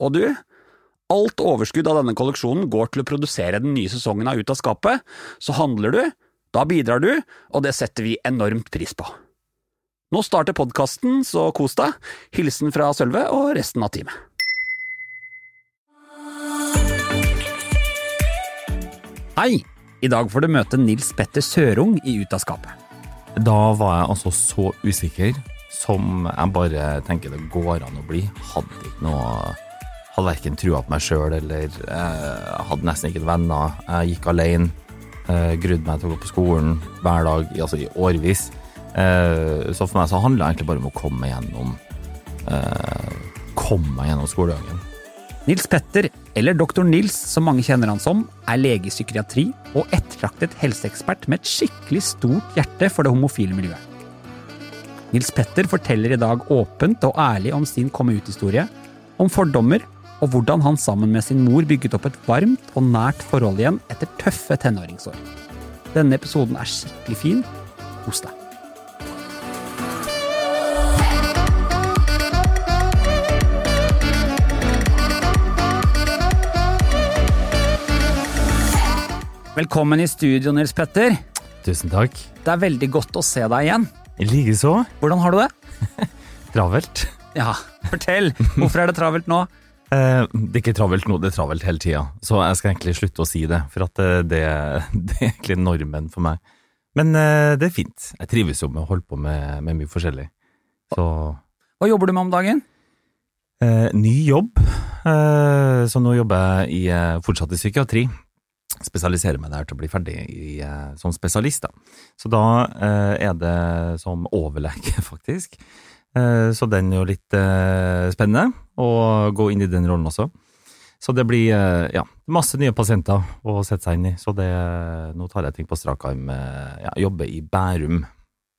Og du, alt overskudd av denne kolleksjonen går til å produsere den nye sesongen av Ut av skapet, så handler du, da bidrar du, og det setter vi enormt pris på. Nå starter podkasten, så kos deg. Hilsen fra Sølve og resten av teamet. Hei! I dag får du møte Nils Petter Sørung i Ut av skapet. Da var jeg altså så usikker som jeg bare tenker det går an å bli. Hadde ikke noe Hadde verken trua på meg sjøl eller eh, hadde nesten ikke venner. Jeg gikk alene. Eh, grudde meg til å gå på skolen hver dag altså i årevis. Eh, så for meg så handla det egentlig bare om å komme meg gjennom eh, Komme meg gjennom skoledagen. Nils Petter, eller Doktor Nils som mange kjenner han som, er lege i psykiatri og ettertraktet helseekspert med et skikkelig stort hjerte for det homofile miljøet. Nils Petter forteller i dag åpent og ærlig om sin komme ut-historie, om fordommer og hvordan han sammen med sin mor bygget opp et varmt og nært forhold igjen etter tøffe tenåringsår. Denne episoden er skikkelig fin. Kos deg. Velkommen i studio, Nils Petter. Tusen takk. Det er veldig godt å se deg igjen. Likeså. Hvordan har du det? Travelt. Ja, fortell. Hvorfor er det travelt nå? Eh, det er ikke travelt nå, det er travelt hele tida. Så jeg skal egentlig slutte å si det, for at eh, det, det er egentlig normen for meg. Men eh, det er fint. Jeg trives jo med å holde på med, med mye forskjellig. Så Hva jobber du med om dagen? eh, ny jobb. Eh, så nå jobber jeg i, fortsatt i psykiatri. Spesialiserer meg der til å bli ferdig i, som spesialist. Da. Så da eh, er det som overlege, faktisk. Eh, så den er jo litt spennende å gå inn i den rollen også. Så det blir eh, ja, masse nye pasienter å sette seg inn i. Så det, nå tar jeg ting på strak arm. eh, Ja, jobber i Bærum.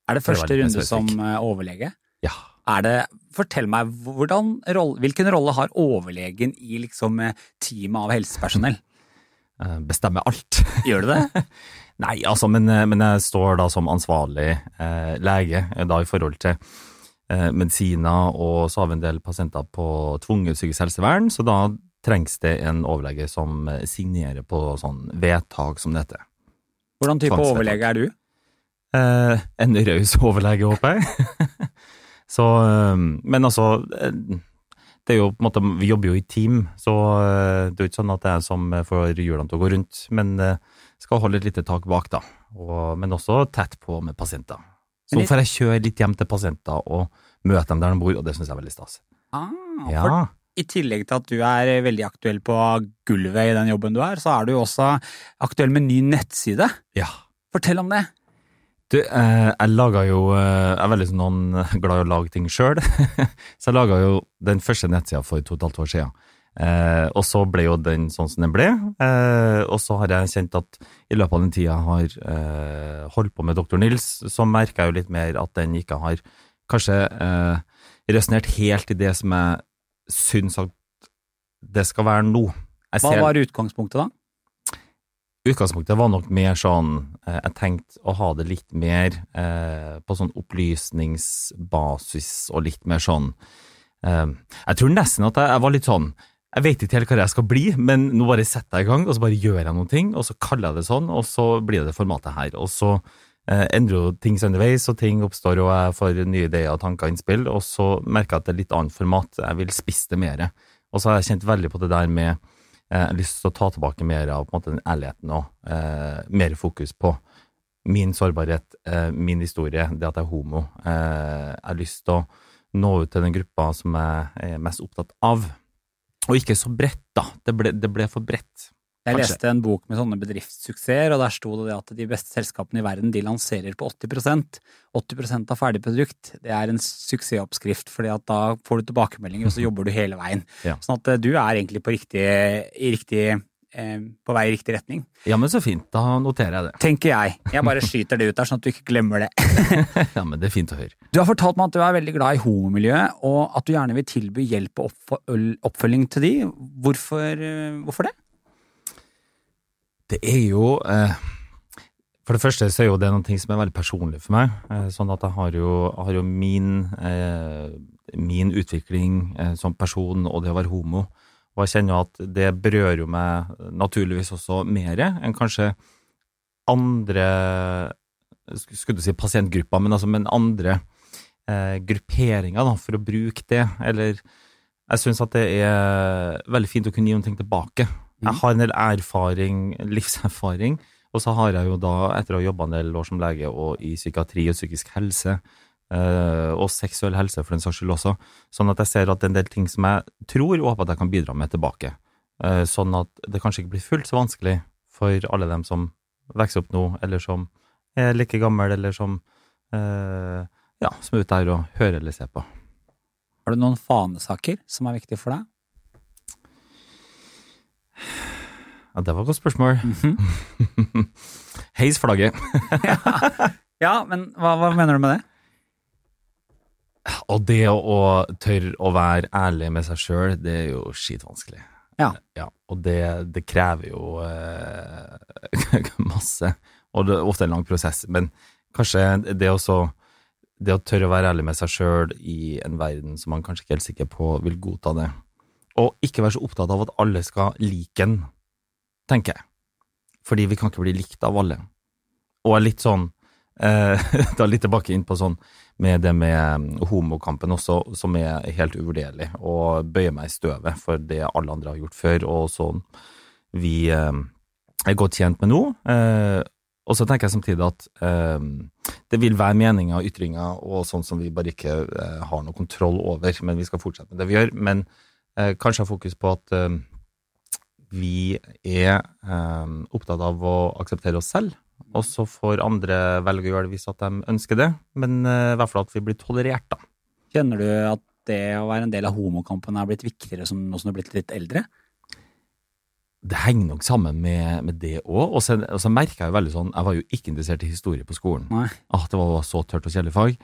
Er det første det runde som eh, overlege? Ja. Er det, fortell meg, hvordan, hvilken rolle har overlegen i liksom teamet av helsepersonell? Bestemmer alt. Gjør du det? Nei, altså, men, men jeg står da som ansvarlig eh, lege da i forhold til medisiner, og så har vi en del pasienter på tvunget psykisk helsevern, så da trengs det en overlege som eh, signerer på sånn vedtak, som dette. Hvordan type overlege er du? Eh, en raus overlege, håper jeg. så, eh, men altså eh, det er jo på en måte, Vi jobber jo i team, så eh, det er jo ikke sånn at det er som får hjulene til å gå rundt. Men eh, skal holde et lite tak bak, da. Og, men også tett på med pasienter. Så får jeg kjøre litt hjem til pasienter og møte dem der de bor, og det syns jeg er veldig stas. Ah, Ja. for, I tillegg til at du er eh, veldig aktuell på gulvet i den jobben du er, så er du jo også aktuell med ny nettside. ja. Fortell om det. Du, eh, jeg laga jo eh, Jeg er veldig sånn glad i å lage ting sjøl, så jeg laga jo den første nettsida for to og et halvt år siden. Eh, og så ble jo den sånn som den ble, eh, og så har jeg kjent at i løpet av den tida jeg har eh, holdt på med Dr. Nils, så merka jeg jo litt mer at den ikke har kanskje eh, resonnert helt i det som jeg syns at det skal være nå. Jeg Hva var utgangspunktet da? Utgangspunktet var nok mer sånn eh, Jeg tenkte å ha det litt mer eh, på sånn opplysningsbasis og litt mer sånn eh, Jeg tror nesten at jeg, jeg var litt sånn Jeg vet ikke helt hva jeg skal bli, men nå bare setter jeg i gang, og så bare gjør jeg noen ting, og så kaller jeg det sånn, og så blir det formatet her. Og så eh, endrer jo ting seg underveis, og ting oppstår, og jeg får nye ideer, tanker og innspill, og så merker jeg at det er litt annet format. Jeg vil spisse det mer. Og så har jeg kjent veldig på det der med eh, lyst til å ta tilbake mer av måte, den ærligheten og eh, mer fokus på min sårbarhet, eh, min historie, det at jeg er homo. Eh, jeg har lyst til å nå ut til den gruppa som jeg er mest opptatt av. Og ikke så bredt, da. Det ble, det ble for bredt. Jeg Kanskje. leste en bok med sånne bedriftssuksesser, og der sto det at de beste selskapene i verden de lanserer på 80% 80 av ferdig produkt. Det er en suksessoppskrift, fordi at da får du tilbakemeldinger, og så jobber du hele veien. Ja. Sånn at eh, du er egentlig på, riktig, i riktig, eh, på vei i riktig retning. Ja, men så fint. Da noterer jeg det. Tenker jeg. Jeg bare skyter det ut der, sånn at du ikke glemmer det. Ja, men det er fint å høre. Du har fortalt meg at du er veldig glad i homomiljøet, og at du gjerne vil tilby hjelp og oppfølging til de. Hvorfor, eh, hvorfor det? Det er jo eh, For det første så er jo det noe som er veldig personlig for meg. Eh, sånn at jeg har jo, har jo min, eh, min utvikling eh, som person og det å være homo. Og jeg kjenner jo at det berører jo meg naturligvis også mer enn kanskje andre Skulle du si pasientgrupper, men altså men andre eh, grupperinger, da, for å bruke det. Eller jeg syns at det er veldig fint å kunne gi noe tilbake. Jeg har en del erfaring, livserfaring, og så har jeg jo da, etter å ha jobba en del år som lege og i psykiatri og psykisk helse, og seksuell helse for den saks skyld også, sånn at jeg ser at det er en del ting som jeg tror og håper at jeg kan bidra med tilbake. Eh, Sånn at det kanskje ikke blir fullt så vanskelig for alle dem som vokser opp nå, eller som er like gammel, eller som, eh, ja, som er ute der og hører eller ser på. Har du noen fanesaker som er viktige for deg? Ja, det var et godt spørsmål. Heis flagget. Ja, men hva, hva mener du med det? Og det å, å tørre å være ærlig med seg sjøl, det er jo skitvanskelig. Ja. og det, det krever jo eh, masse, og det er ofte en lang prosess. Men kanskje det også Det å tørre å være ærlig med seg sjøl i en verden som man kanskje ikke er helt sikker på vil godta det. Og ikke være så opptatt av at alle skal like en, tenker jeg. Fordi vi kan ikke bli likt av alle. Og er litt sånn Da litt tilbake inn på sånn med det med um, homokampen også, som er helt uvurderlig, og bøyer meg i støvet for det alle andre har gjort før, og sånn vi eh, er godt tjent med nå. Eh, og så tenker jeg samtidig at eh, det vil være meninger og ytringer og sånn som vi bare ikke eh, har noe kontroll over, men vi skal fortsette med det vi gjør. Men eh, kanskje ha fokus på at eh, vi er eh, opptatt av å akseptere oss selv, og så får andre velge å gjøre det hvis at de ønsker det, men eh, i hvert fall at vi blir tolerert, da. Kjenner du at det å være en del av homokampen er blitt viktigere som, nå som du er blitt litt eldre? Det henger nok sammen med, med det òg, og så, og så merka jeg jo veldig sånn Jeg var jo ikke interessert i historie på skolen. Nei. Ah, det var så tørt og kjedelig fag.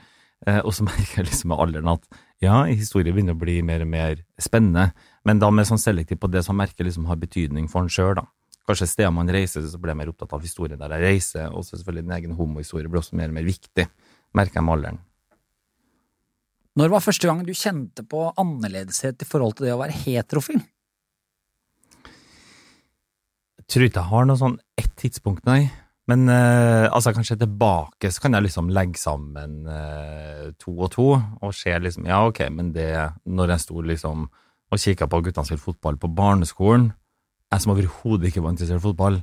Eh, og så merker jeg liksom med alderen at ja, historie begynner å bli mer og mer spennende, men da med sånn selektivt på det som jeg merker liksom har betydning for en sjøl, da. Kanskje steder man reiser, så blir jeg mer opptatt av historien der jeg reiser, og så selvfølgelig din egen homohistorie blir også mer og mer viktig, merker jeg med alderen. Når var første gang du kjente på annerledeshet i forhold til det å være heterofil? Jeg tror ikke jeg har noe sånn ett tidspunkt, nei. Men eh, altså, kanskje tilbake så kan jeg liksom legge sammen eh, to og to, og se liksom Ja, ok, men det Når jeg sto liksom og kikka på guttene spilte fotball på barneskolen, jeg som overhodet ikke var interessert i fotball,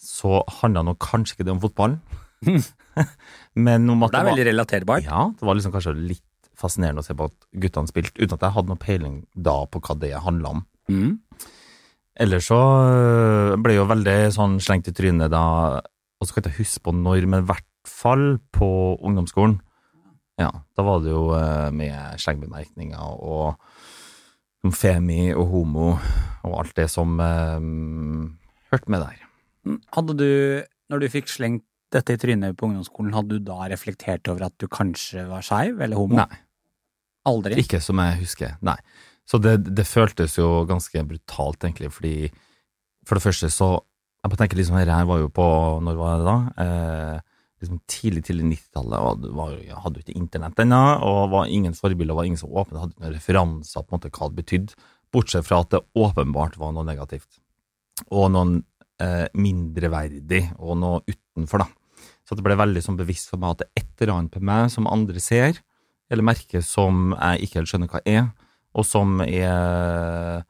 så handla nå kanskje ikke det om fotball. men om at Det er veldig relaterbart. ja, det var liksom kanskje litt fascinerende å se på at guttene spilte, uten at jeg hadde noe peiling da på hva det handla om. Mm. Ellers så øh, ble jeg jo veldig sånn slengt i trynet da, og så kan jeg ikke huske på når, men i hvert fall på ungdomsskolen. Ja, da var det jo mye med slengbemerkninger og om femi og homo og alt det som eh, hørte med der. Hadde du, når du fikk slengt dette i trynet på ungdomsskolen, hadde du da reflektert over at du kanskje var skeiv eller homo? Nei. Aldri? Ikke som jeg husker, nei. Så det, det føltes jo ganske brutalt, egentlig, fordi for det første så Jeg bare tenker liksom, her var jo på Når var det da? Eh, liksom Tidlig, tidlig 90-tallet, og jeg hadde jo ikke internett ennå, og var ingen forbilder, var ingen som åpne, hadde ikke noen referanser på en måte hva det betydde, bortsett fra at det åpenbart var noe negativt. Og noe eh, mindreverdig, og noe utenfor, da. Så det ble veldig sånn bevisst for meg at det er et eller annet på meg som andre ser, eller merker som jeg ikke helt skjønner hva er, og som er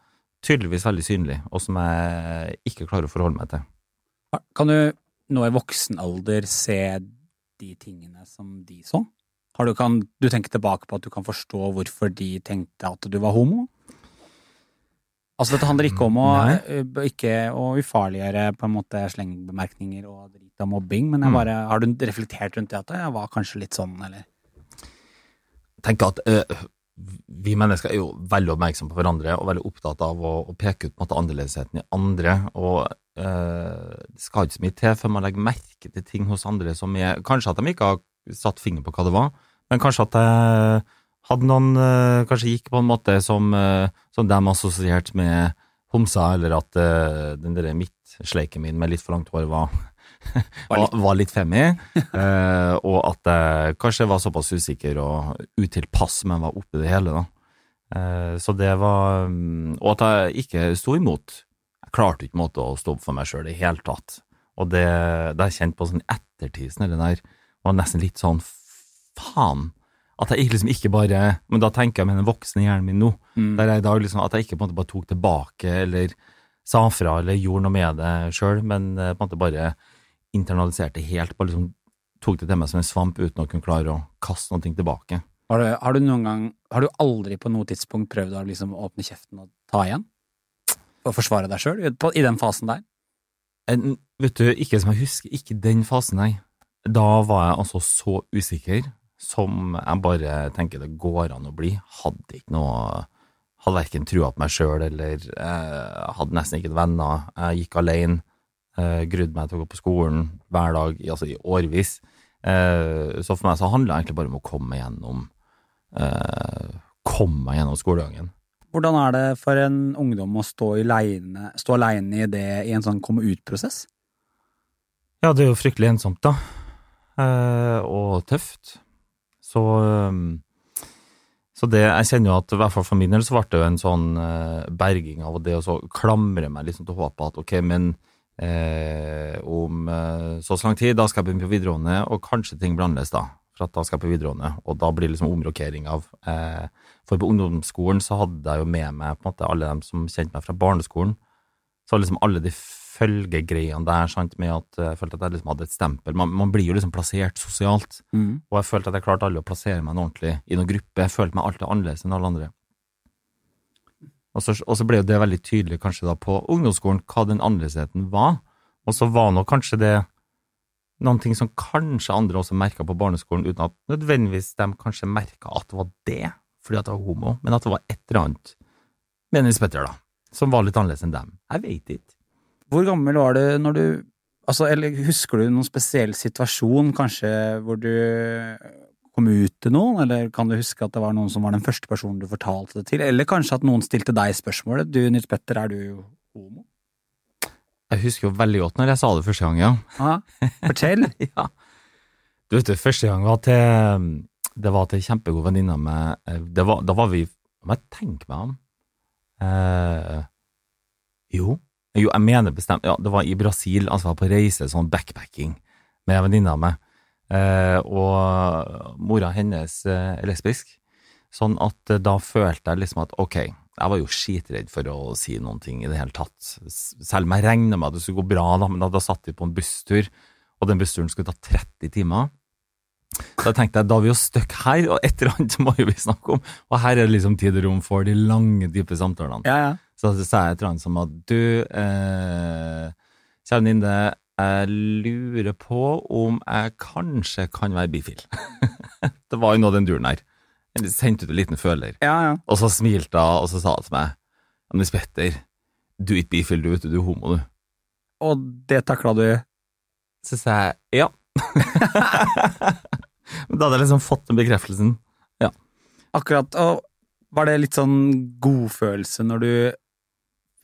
tydeligvis veldig synlig, og som jeg ikke klarer å forholde meg til. Kan du nå i voksen alder se de tingene som de så? Har du, kan du tenke tilbake på at du kan forstå hvorfor de tenkte at du var homo? Altså, dette handler ikke om å, eh, ikke å ufarliggjøre på en måte slengbemerkninger og drit av mobbing, men jeg Mm. bare, har du reflektert rundt det at jeg var kanskje litt sånn, eller? tenker at øh, vi mennesker er jo veldig oppmerksomme på hverandre og veldig opptatt av å, å peke ut på en måte, annerledesheten i andre. og Det skal ikke så mye til før man legger merke til ting hos andre som er Kanskje at de ikke har satt finger på hva det var, men kanskje at jeg hadde noen eh, Kanskje gikk på en måte som, eh, som de assosierte med homser, eller at eh, den der midtsleiken min med litt for langt hår var var, var litt femi, eh, og at jeg kanskje var såpass usikker og utilpass, men var oppi det hele, da. Eh, så det var mm, Og at jeg ikke sto imot. Klarte ikke måte å stå opp for meg sjøl i det hele tatt. Og det, det har jeg kjent på sånn ettertid, det der, var nesten litt sånn faen. At jeg liksom ikke bare Men da tenker jeg med den voksne hjernen min nå, Mm. der jeg i dag liksom At jeg ikke på en måte bare tok tilbake eller sa fra eller gjorde noe med det sjøl, men eh, på en måte bare internaliserte helt, bare liksom tok det til meg som en svamp uten å kunne klare å kaste noe tilbake. Har du, har du noen gang, har du aldri på noe tidspunkt prøvd å liksom åpne kjeften og ta igjen? Å forsvare deg sjøl i den fasen der? En, vet du, ikke som jeg husker, ikke den fasen, nei. Da var jeg altså så usikker som jeg bare tenker det går an å bli. Hadde ikke noe Hadde verken trua på meg sjøl eller eh, hadde nesten ikke venner. Jeg gikk alene. Eh, grudde meg til å gå på skolen hver dag, altså i årevis. Eh, så for meg så handla det egentlig bare om å komme meg gjennom eh, Komme meg gjennom skolegangen. Hvordan er det for en ungdom å stå, leine, stå aleine i det i en sånn komme ut-prosess? Ja, det er jo fryktelig ensomt, da. Eh, og tøft. Så um, Så det Jeg kjenner jo at i hvert fall for min del så ble det jo en sånn eh, berging av det å klamre meg liksom til håpet at ok, men eh, om eh, så så lang tid, da skal jeg begynne på videregående, og kanskje ting blir annerledes da. For at da skal jeg på videregående, og da blir det liksom omrokering av eh, For på ungdomsskolen så hadde jeg jo med meg på en måte alle dem som kjente meg fra barneskolen. Så liksom alle de følgegreiene der, sant, med at jeg følte at jeg liksom hadde et stempel. Man, man blir jo liksom plassert sosialt, Mm. og jeg følte at jeg klarte aldri å plassere meg noe ordentlig i noen gruppe. Jeg følte meg alltid annerledes enn alle andre. Og så, og så ble jo det veldig tydelig kanskje da på ungdomsskolen hva den annerledesheten var. Og så var nå kanskje det noen ting som kanskje andre også merka på barneskolen, uten at nødvendigvis de kanskje merka at det var det, fordi at jeg var homo, men at det var et eller annet med Nils Petter, da, som var litt annerledes enn dem. Jeg veit ikke. Hvor gammel var du når du Altså, eller husker du noen spesiell situasjon, kanskje, hvor du kom ut til noen, eller kan du huske at det var noen som var den første personen du fortalte det til, eller kanskje at noen stilte deg spørsmålet, du Nils Petter, er du homo? Jeg husker jo veldig godt når jeg sa det første gang, ja. Ja, fortell. ja. Du vet, det første gang var til Det var til en kjempegod venninne meg. Eh, det Da var vi Må jeg tenke meg om eh, Jo. Jo, jeg mener bestemt Ja, det var i Brasil, altså på reise, sånn backpacking, med en venninne av meg. Eh, og mora hennes eh, er lesbisk. Sånn at eh, da følte jeg liksom at ok, jeg var jo skitredd for å si noen ting i det hele tatt. Selv om jeg regna med at det skulle gå bra, da, men da, da satt vi på en busstur, og den bussturen skulle ta 30 timer. Så jeg tenkte jeg, da er vi jo stuck her, og et eller annet må jo vi snakke om. Og her er det liksom tid og rom for de lange, dype samtalene. Ja, ja. Så sa jeg et eller annet som at du, eh, kjære Ninde, jeg lurer på om jeg kanskje kan være bifil. det var jo nå den duren her. Jeg sendte ut en liten føler. Ja, ja. Og så smilte hun, og så sa hun til meg Nils Petter, du er ikke bifil, du, vet du, du er homo, du. Og det takla du Så sa jeg ja. Men da hadde jeg liksom fått den bekreftelsen. Ja. akkurat, og var det litt sånn godfølelse når du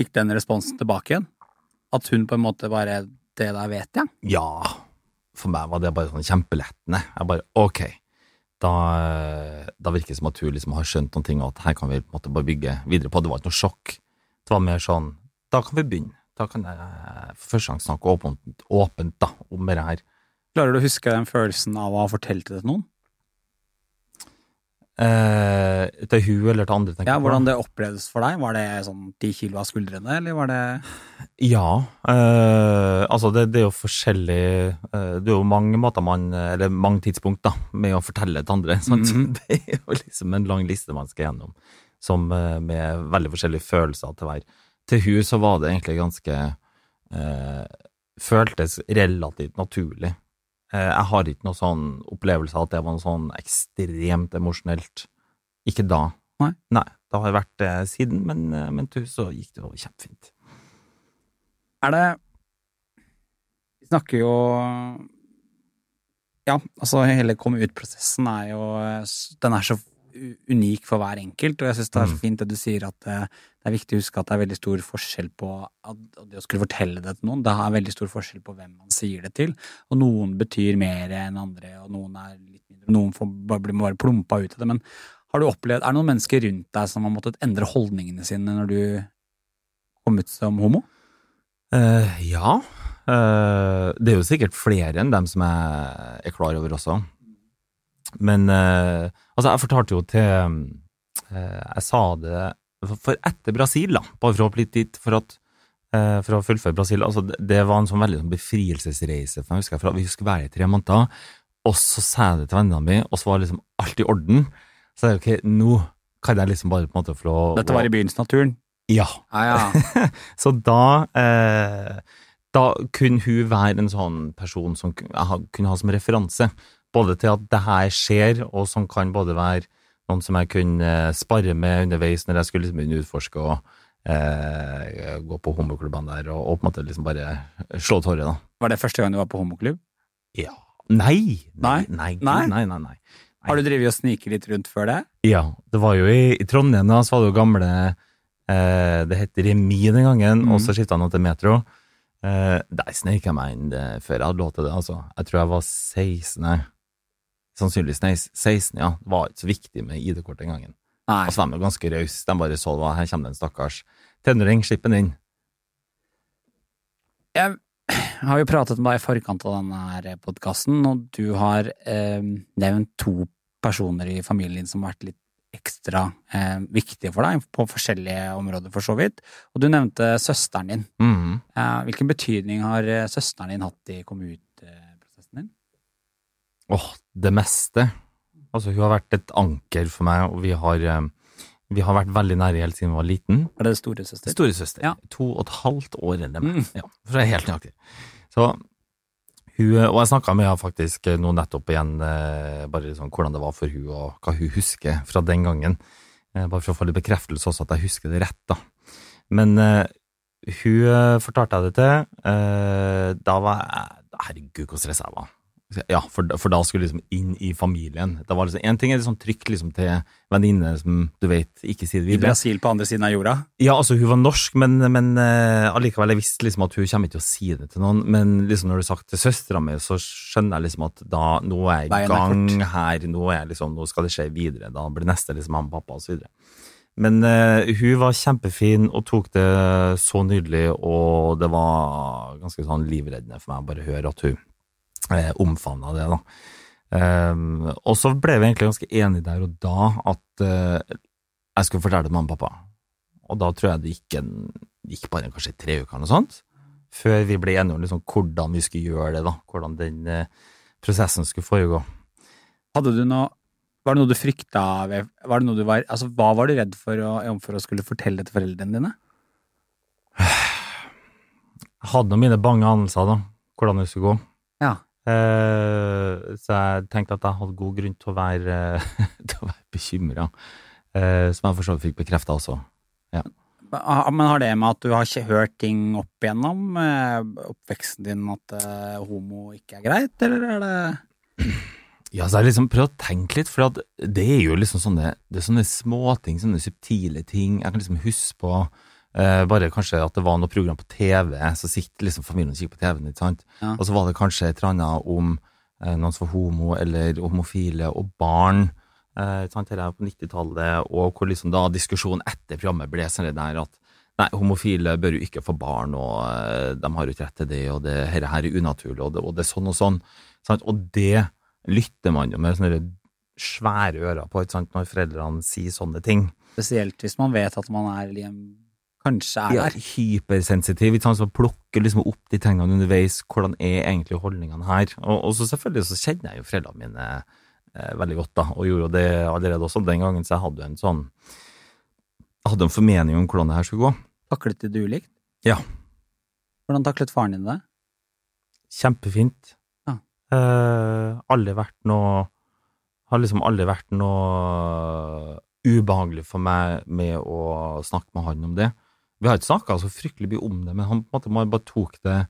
fikk den responsen tilbake igjen? At hun på en måte bare Det der vet jeg. Ja, for meg var det bare sånn kjempelettende. Jeg bare, ok, da, da virker det som at hun liksom har skjønt noen ting, og at her kan vi på en måte bare bygge videre på. Det var ikke noe sjokk. Det var mer sånn, da kan vi begynne. Da kan jeg for første gang snakke åpent, åpent da, om det her. Klarer du å huske den følelsen av å ha fortalt det til noen? Eh, til hun eller til andre, Ja. Hvordan det opplevdes for deg? Var det sånn ti kilo av skuldrene, eller var det Ja. Eh, altså, det, det er jo forskjellig eh, Det er jo mange måter man Eller mange tidspunkt, da, med å fortelle til andre. Mhm. Det er jo liksom en lang liste man skal gjennom, som eh, med veldig forskjellige følelser til hver. Til hun så var det egentlig ganske eh, Føltes relativt naturlig. Eh, jeg har ikke noen sånn opplevelse av at det var noe sånn ekstremt emosjonelt. Ikke da. Nei. Det har vært det siden, men, eh, men du, så gikk det jo kjempefint. Er det Vi snakker jo Ja, altså hele komme ut-prosessen er jo Den er så unik for hver enkelt, og jeg syns det er så Mm. fint det du sier at eh, det er viktig å huske at det er veldig stor forskjell på at det å skulle fortelle det til noen. Det er veldig stor forskjell på hvem man sier det til, og noen betyr mer enn andre, og noen er litt mindre, noen får, bare, blir bare plumpa ut av det. Men har du opplevd, er det noen mennesker rundt deg som har måttet endre holdningene sine når du kom ut som homo? Uh, ja. Uh, det er jo sikkert flere enn dem som jeg er klar over også. Men eh, altså, jeg fortalte jo til eh, Jeg sa det for- for etter Brasil, da, bare for å hoppe litt dit, for, at, eh, for å fullføre Brasil. Altså, det, var en sånn veldig sånn befrielsesreise. For jeg husker for at Vi skulle være i tre måneder, og så sa jeg det til vennene mine, og så var liksom alt i orden. Så jeg, ok, nå kan jeg liksom bare på en måte få Dette var i begynnelsen av turen? Ja. Ah, ja. Så da eh, Da kunne hun være en sånn person som jeg kunne ha som referanse. Både til at det her skjer, og som kan både være noen som jeg kunne eh, spare med underveis når jeg skulle liksom begynne å utforske og eh, gå på homoklubbene der, og, og på en måte liksom bare slå tårer, da. Var det første gang du var på homoklubb? Ja. Nei! Nei? Nei, Nei? nei, nei. nei. Har du drevet og sniket litt rundt før det? Ja, det var jo i, i Trondheim, da, så var det jo gamle eh, Det het Remi den gangen, Mm. og så skifta han til Metro. Eh, der snek jeg meg inn eh, før jeg hadde lov til det, altså. Jeg tror jeg var 16, nei. Sannsynligvis nei, 16, ja. Det var ikke så viktig med ID-kort den gangen. Nei. Altså, de er ganske rause. De bare så hva, her kommer det en stakkars tenåring, slipp den inn. Jeg har jo pratet med deg i forkant av denne podkasten, og du har eh, nevnt to personer i familien som har vært litt ekstra eh, viktige for deg, på forskjellige områder for så vidt. Og du nevnte søsteren din. Mhm. Eh, hvilken betydning har eh, søsteren din hatt i kommuteprosessen din? Åh, det meste. Altså, hun har vært et anker for meg, og vi har, eh, vi har vært veldig nære helt siden vi var liten. Er det storesøster? Storesøster. Ja. To og et halvt år eldre enn meg. Mm. Ja, for jeg er helt nøyaktig. Så hun, og jeg snakka med henne faktisk nå nettopp igjen, eh, bare sånn hvordan det var for hun og hva hun husker fra den gangen. Eh, bare for å få litt bekreftelse også at jeg husker det rett, da. Men uh, hun fortalte jeg det til. Uh, da var jeg Herregud, hvor stressa jeg var. Ja, for, for da skulle liksom inn i familien. Det var liksom, En ting er sånn trykk liksom til venninne som du vet ikke sier det videre. I. Brasil på andre siden av jorda? Ja, altså hun var norsk, men, men uh, allikevel, jeg visste liksom at hun kommer ikke til å si det til noen. Men liksom når du sagt til søstera mi, så skjønner jeg liksom at da, nå er jeg i er gang her, nå, er liksom, nå skal det skje videre. Da blir neste liksom mamma, pappa og så videre. Men uh, hun var kjempefin og tok det så nydelig, og det var ganske sånn livreddende for meg å bare høre at hun eh, omfavna det, da. Ehm, og så ble vi egentlig ganske enige der og da at eh, jeg skulle fortelle det til mamma og pappa. Og da tror jeg det gikk, en, gikk bare kanskje tre uker eller noe sånt, før vi ble enige om liksom hvordan vi skulle gjøre det, da. Hvordan den eh, prosessen skulle foregå. Hadde du noe Var det noe du frykta Var det noe du var Altså, hva var du redd for å, for å skulle fortelle til foreldrene dine? Jeg hadde noen mine bange anelser, da, hvordan det skulle gå. Eh, så jeg tenkte at jeg hadde god grunn til å være, til å være bekymra, Uh, som jeg for så vidt fikk bekrefta også. Ja. Men har det med at du har ikke hørt ting opp igjennom uh, oppveksten din at eh, homo ikke er greit, eller er det Ja, så jeg liksom prøvd å tenke litt, for det er jo liksom sånne, det er sånne småting, sånne subtile ting. Jeg kan liksom huske på eh, bare kanskje at det var noe program på TV, så sitter liksom familien og kikker på TV-en, ikke sant? Ja. Og så var det kanskje et eller annet om eh, noen som var homo, eller homofile, og barn. Eh, ikke sant? Her er på 90-tallet, og hvor liksom da diskusjonen etter programmet ble sånn det der at Nei, homofile bør jo ikke få barn, og de har jo ikke rett til det, og det her, her er unaturlig, og det, og det er sånn og sånn. Sant? Og det lytter man jo med sånne svære ører på, ikke sant, når foreldrene sier sånne ting. Spesielt hvis man vet at man er liksom, kanskje er De der. Ja, hypersensitiv, ikke sant, så plukker liksom opp de tegnene underveis, hvordan er egentlig holdningene her. Og, og så selvfølgelig så kjenner jeg jo foreldrene mine eh, veldig godt, da, og gjorde jo det allerede også den gangen, så jeg hadde en sånn hadde en formening om hvordan det her skulle gå. Taklet de det ulikt? Ja. Hvordan taklet faren din det? Kjempefint. Ja. Eh, aldri vært noe Har liksom aldri vært noe ubehagelig for meg med å snakke med han om det. Vi har ikke snakka så fryktelig mye om det, men han på en måte man bare tok det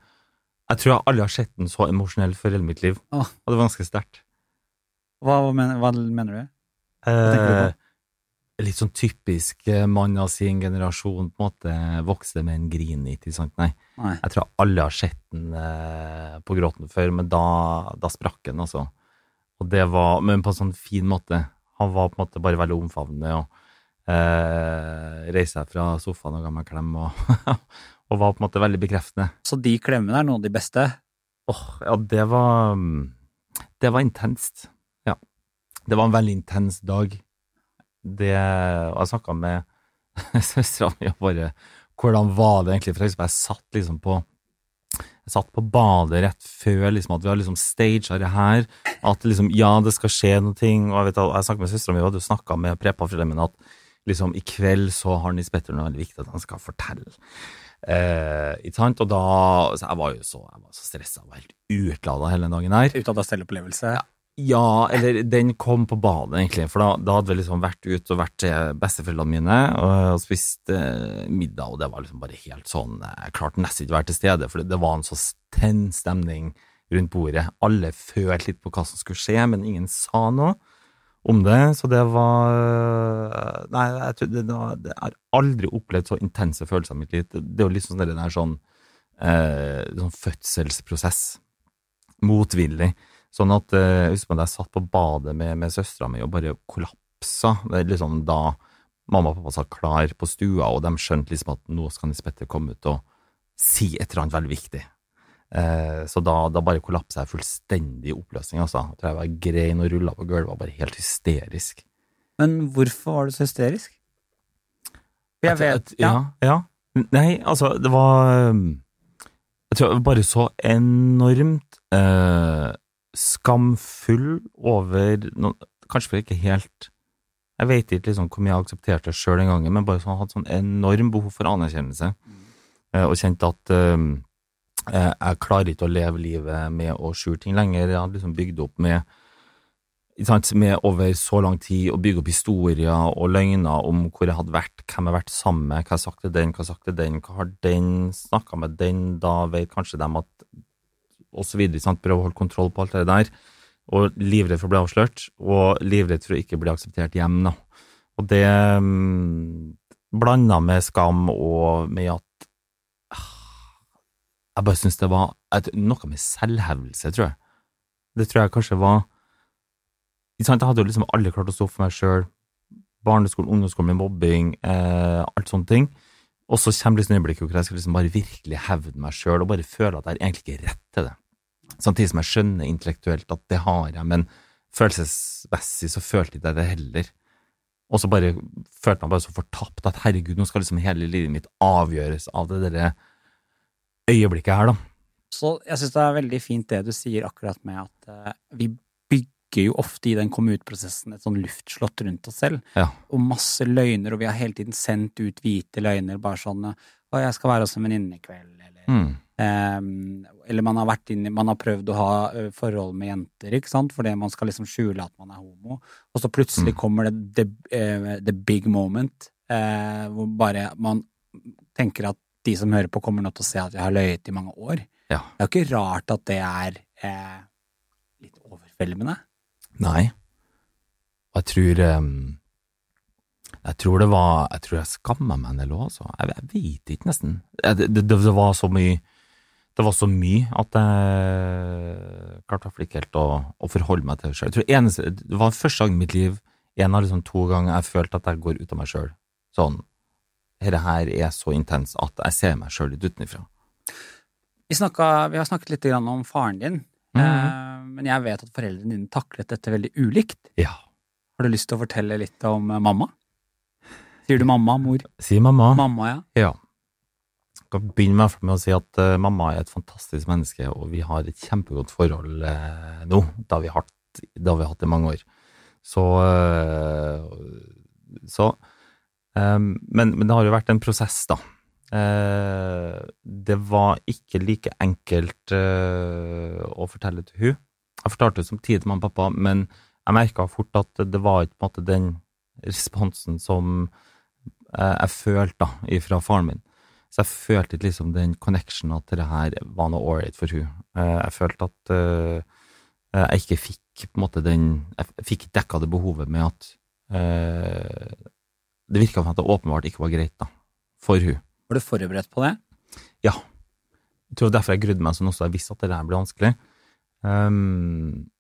Jeg tror jeg aldri har sett den så emosjonell før i hele mitt liv, Åh. og det var ganske sterkt. Hva, hva, mener, hva mener du? Eh, litt sånn typisk eh, mann av sin generasjon, på en måte vokste med en grin i, ikke sant? Nei. Nei. Jeg tror alle har sett den eh, på gråten før, men da, da sprakk den, altså. Og det var, men på en sånn fin måte. Han var på en måte bare veldig omfavnende og eh, reise seg fra sofaen og ga meg en klem, og, og var på en måte veldig bekreftende. Så de klemmene er noen av de beste? Åh, ja, det var Det var intenst. Ja. Det var en veldig intens dag. Det Jeg snakka med søstera mi og bare Hvordan var det egentlig? For jeg, jeg satt liksom på jeg satt på badet rett før liksom, at vi har liksom staged det her. At liksom, ja, det skal skje noe. ting, og Jeg vet jeg snakket med søstera mi, og hadde jo snakka med prepa-foreldrene mine at liksom, i kveld så har Nils Petter noe veldig viktig at han skal fortelle. Eh, ikke sant? Og da så Jeg var jo så, jeg var så stressa og helt utlada hele den dagen her. Utlada selvopplevelse? selv-opplevelse? Ja, eller den kom på badet, egentlig. For da, da hadde vi liksom vært ute og vært til besteforeldrene mine og, og spist eh, middag, og det var liksom bare helt sånn Jeg klarte nesten ikke å være til stede, for det, det var en så tenn stemning rundt bordet. Alle følte litt på hva som skulle skje, men ingen sa noe om det. Så det var Nei, jeg, det, var, jeg har aldri opplevd så intense følelser i mitt liv. Det, er jo liksom sånn der sånn, eh, sånn fødselsprosess. Motvillig. Sånn at eh, jeg husker at jeg satt på badet med, med søstera mi og bare kollapsa. Det er liksom da mamma og pappa satt klar på stua, og de skjønte liksom at nå skal Nils Petter komme ut og si et eller annet veldig viktig. Eh, så da, da bare kollapsa jeg fullstendig i oppløsning, altså. Jeg tror jeg var grein og rulla på gulvet, var bare helt hysterisk. Men hvorfor var du så hysterisk? For jeg vet ja. ja, ja. Nei, altså, det var um, Jeg tror jeg var bare så enormt eh, skamfull over no, Kanskje ikke helt Jeg vet ikke liksom hvor mye jeg aksepterte sjøl den gangen, men bare sånn, hadde sånn enorm behov for anerkjennelse. Eh, og kjente at eh, jeg klarer ikke å leve livet med å skjule ting lenger. Jeg hadde liksom bygd opp med med over så lang tid å bygge opp historier og løgner om hvor jeg hadde vært, hvem jeg har vært sammen med, hva jeg har sagt til den, hva jeg har sagt til den, hva har den snakka med den, da vet kanskje dem at og så videre, sant, prøve å holde kontroll på alt det der, og livredd for å bli avslørt, og livredd for å ikke bli akseptert hjem, da. Og det um, blanda med skam og med at jeg bare syns det var et, noe med selvhevdelse, tror jeg. Det tror jeg kanskje var sant, Jeg hadde jo liksom aldri klart å stå for meg sjøl. Barneskolen, ungdomsskolen med mobbing, eh, alt sånne ting. Og så kommer liksom øyeblikket hvor jeg skal liksom bare virkelig hevde meg sjøl og bare føle at jeg egentlig ikke er rett til det. Samtidig som jeg skjønner intellektuelt at det har jeg, men følelsesmessig så følte jeg det heller. Og så bare følte jeg meg bare så fortapt at herregud, nå skal liksom hele livet mitt avgjøres av det derre øyeblikket her, da. Så jeg syns det er veldig fint det du sier akkurat med at eh, vi bygger jo ofte i den komme ut-prosessen et sånn luftslott rundt oss selv, Ja. og masse løgner, og vi har hele tiden sendt ut hvite løgner, bare sånn 'Å, jeg skal være hos en venninne i kveld', eller Mm. Um, Eller man har vært inn Man har prøvd å ha forhold med jenter, ikke sant, fordi man skal liksom skjule at man er homo, og så plutselig Mm. kommer det the, uh, the big moment, uh, hvor bare man tenker at de som hører på, kommer nå til å se at jeg har løyet i mange år. Ja. Det er jo ikke rart at det er eh, litt overveldende. Nei. Og jeg tror um, Jeg tror det var Jeg tror jeg skamma meg en del òg, altså. Jeg, jeg vet ikke, nesten. Det, det, det var så mye Det var så mye at jeg klarte ikke helt å, å forholde meg til det sjøl. Det var første gang i mitt liv, en av liksom to ganger, jeg følte at jeg går ut av meg sjøl. Sånn dette her er så intens at jeg ser meg sjøl litt utenfra. Vi, vi har snakket litt grann om faren din, mm. eh, men jeg vet at foreldrene dine taklet dette veldig ulikt. Ja. Har du lyst til å fortelle litt om eh, mamma? Sier du mamma, mor? Sier mamma. Mamma, ja. Ja. Jeg skal begynne med, å si at eh, mamma er et fantastisk menneske, og vi har et kjempegodt forhold eh, nå. Det har vi hatt, det har vi hatt i mange år. Så, så eh, men, men det har jo vært en prosess, da. Eh, det var ikke like enkelt eh, å fortelle til hun. Jeg fortalte det samtidig til mamma og pappa, men jeg merka fort at det var ikke måte den responsen som eh, jeg følte da, fra faren min. Så jeg følte ikke liksom den connectionen at det her var noe ålreit for hun. Jeg følte at jeg ikke fikk på en måte den Jeg fikk dekka det behovet med at Det virka som at det åpenbart ikke var greit da, for hun. Var du forberedt på det? Ja. Jeg tror derfor jeg grudde meg sånn også. Jeg visste at det der ble vanskelig. Um,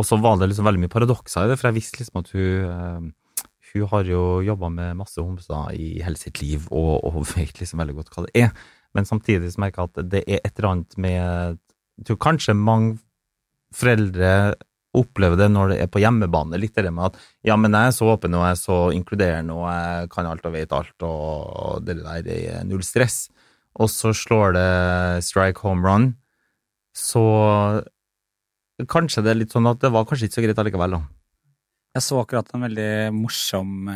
og så var det liksom veldig mye paradokser i det, for jeg visste liksom at hun uh, Hun har jo jobba med masse homser i hele sitt liv, og, og vet liksom veldig godt hva det er. Men samtidig så merker jeg at det er et eller annet med Jeg tror kanskje mange foreldre opplever det når det er på hjemmebane, litt det med at ja, men jeg er så åpen og jeg er så inkluderende og jeg kan alt og vet alt, og det der er null stress. Og så slår det strike home run, så kanskje det er litt sånn at det var kanskje ikke så greit allikevel, da. Jeg så akkurat en veldig morsom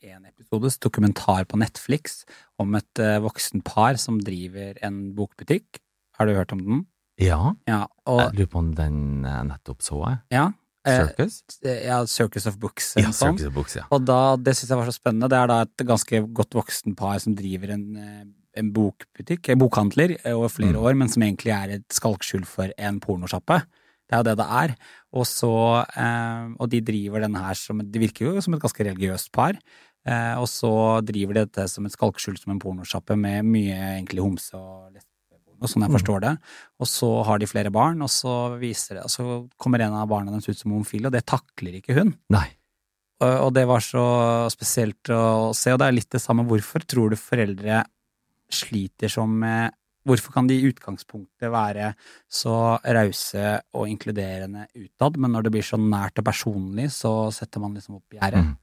enepisodes dokumentar på Netflix om et eh, voksen par som driver en bokbutikk. Har du hørt om den? Ja, Ja, og jeg lurer på om den nettopp så jeg. ja, eh, Circus? ja Circus of Books Ja, sånn. Circus of Books, ja. Og da, det syns jeg var så spennende. Det er da et ganske godt voksen par som driver en, eh, en bokbutikk, en bokhandler, eh, over flere Mm. år, men som egentlig er et skalkskjul for en pornosjappe. Det er jo det det er. Og så, eh, og de driver denne her som Det virker jo som et ganske religiøst par. Eh, og så driver de dette som et skalkskjul som en pornosjappe med mye egentlig homse og lesbeporno, sånn jeg Mm. forstår det. Og så har de flere barn, og så viser det, og så kommer en av barna deres ut som homofil, og det takler ikke hun. Nei. Og og det var så spesielt å se, og det er litt det samme. Hvorfor tror du foreldre sliter som med Hvorfor kan de i utgangspunktet være så rause og inkluderende utad, men når det blir så nært og personlig, så setter man liksom opp gjerdet? Mm.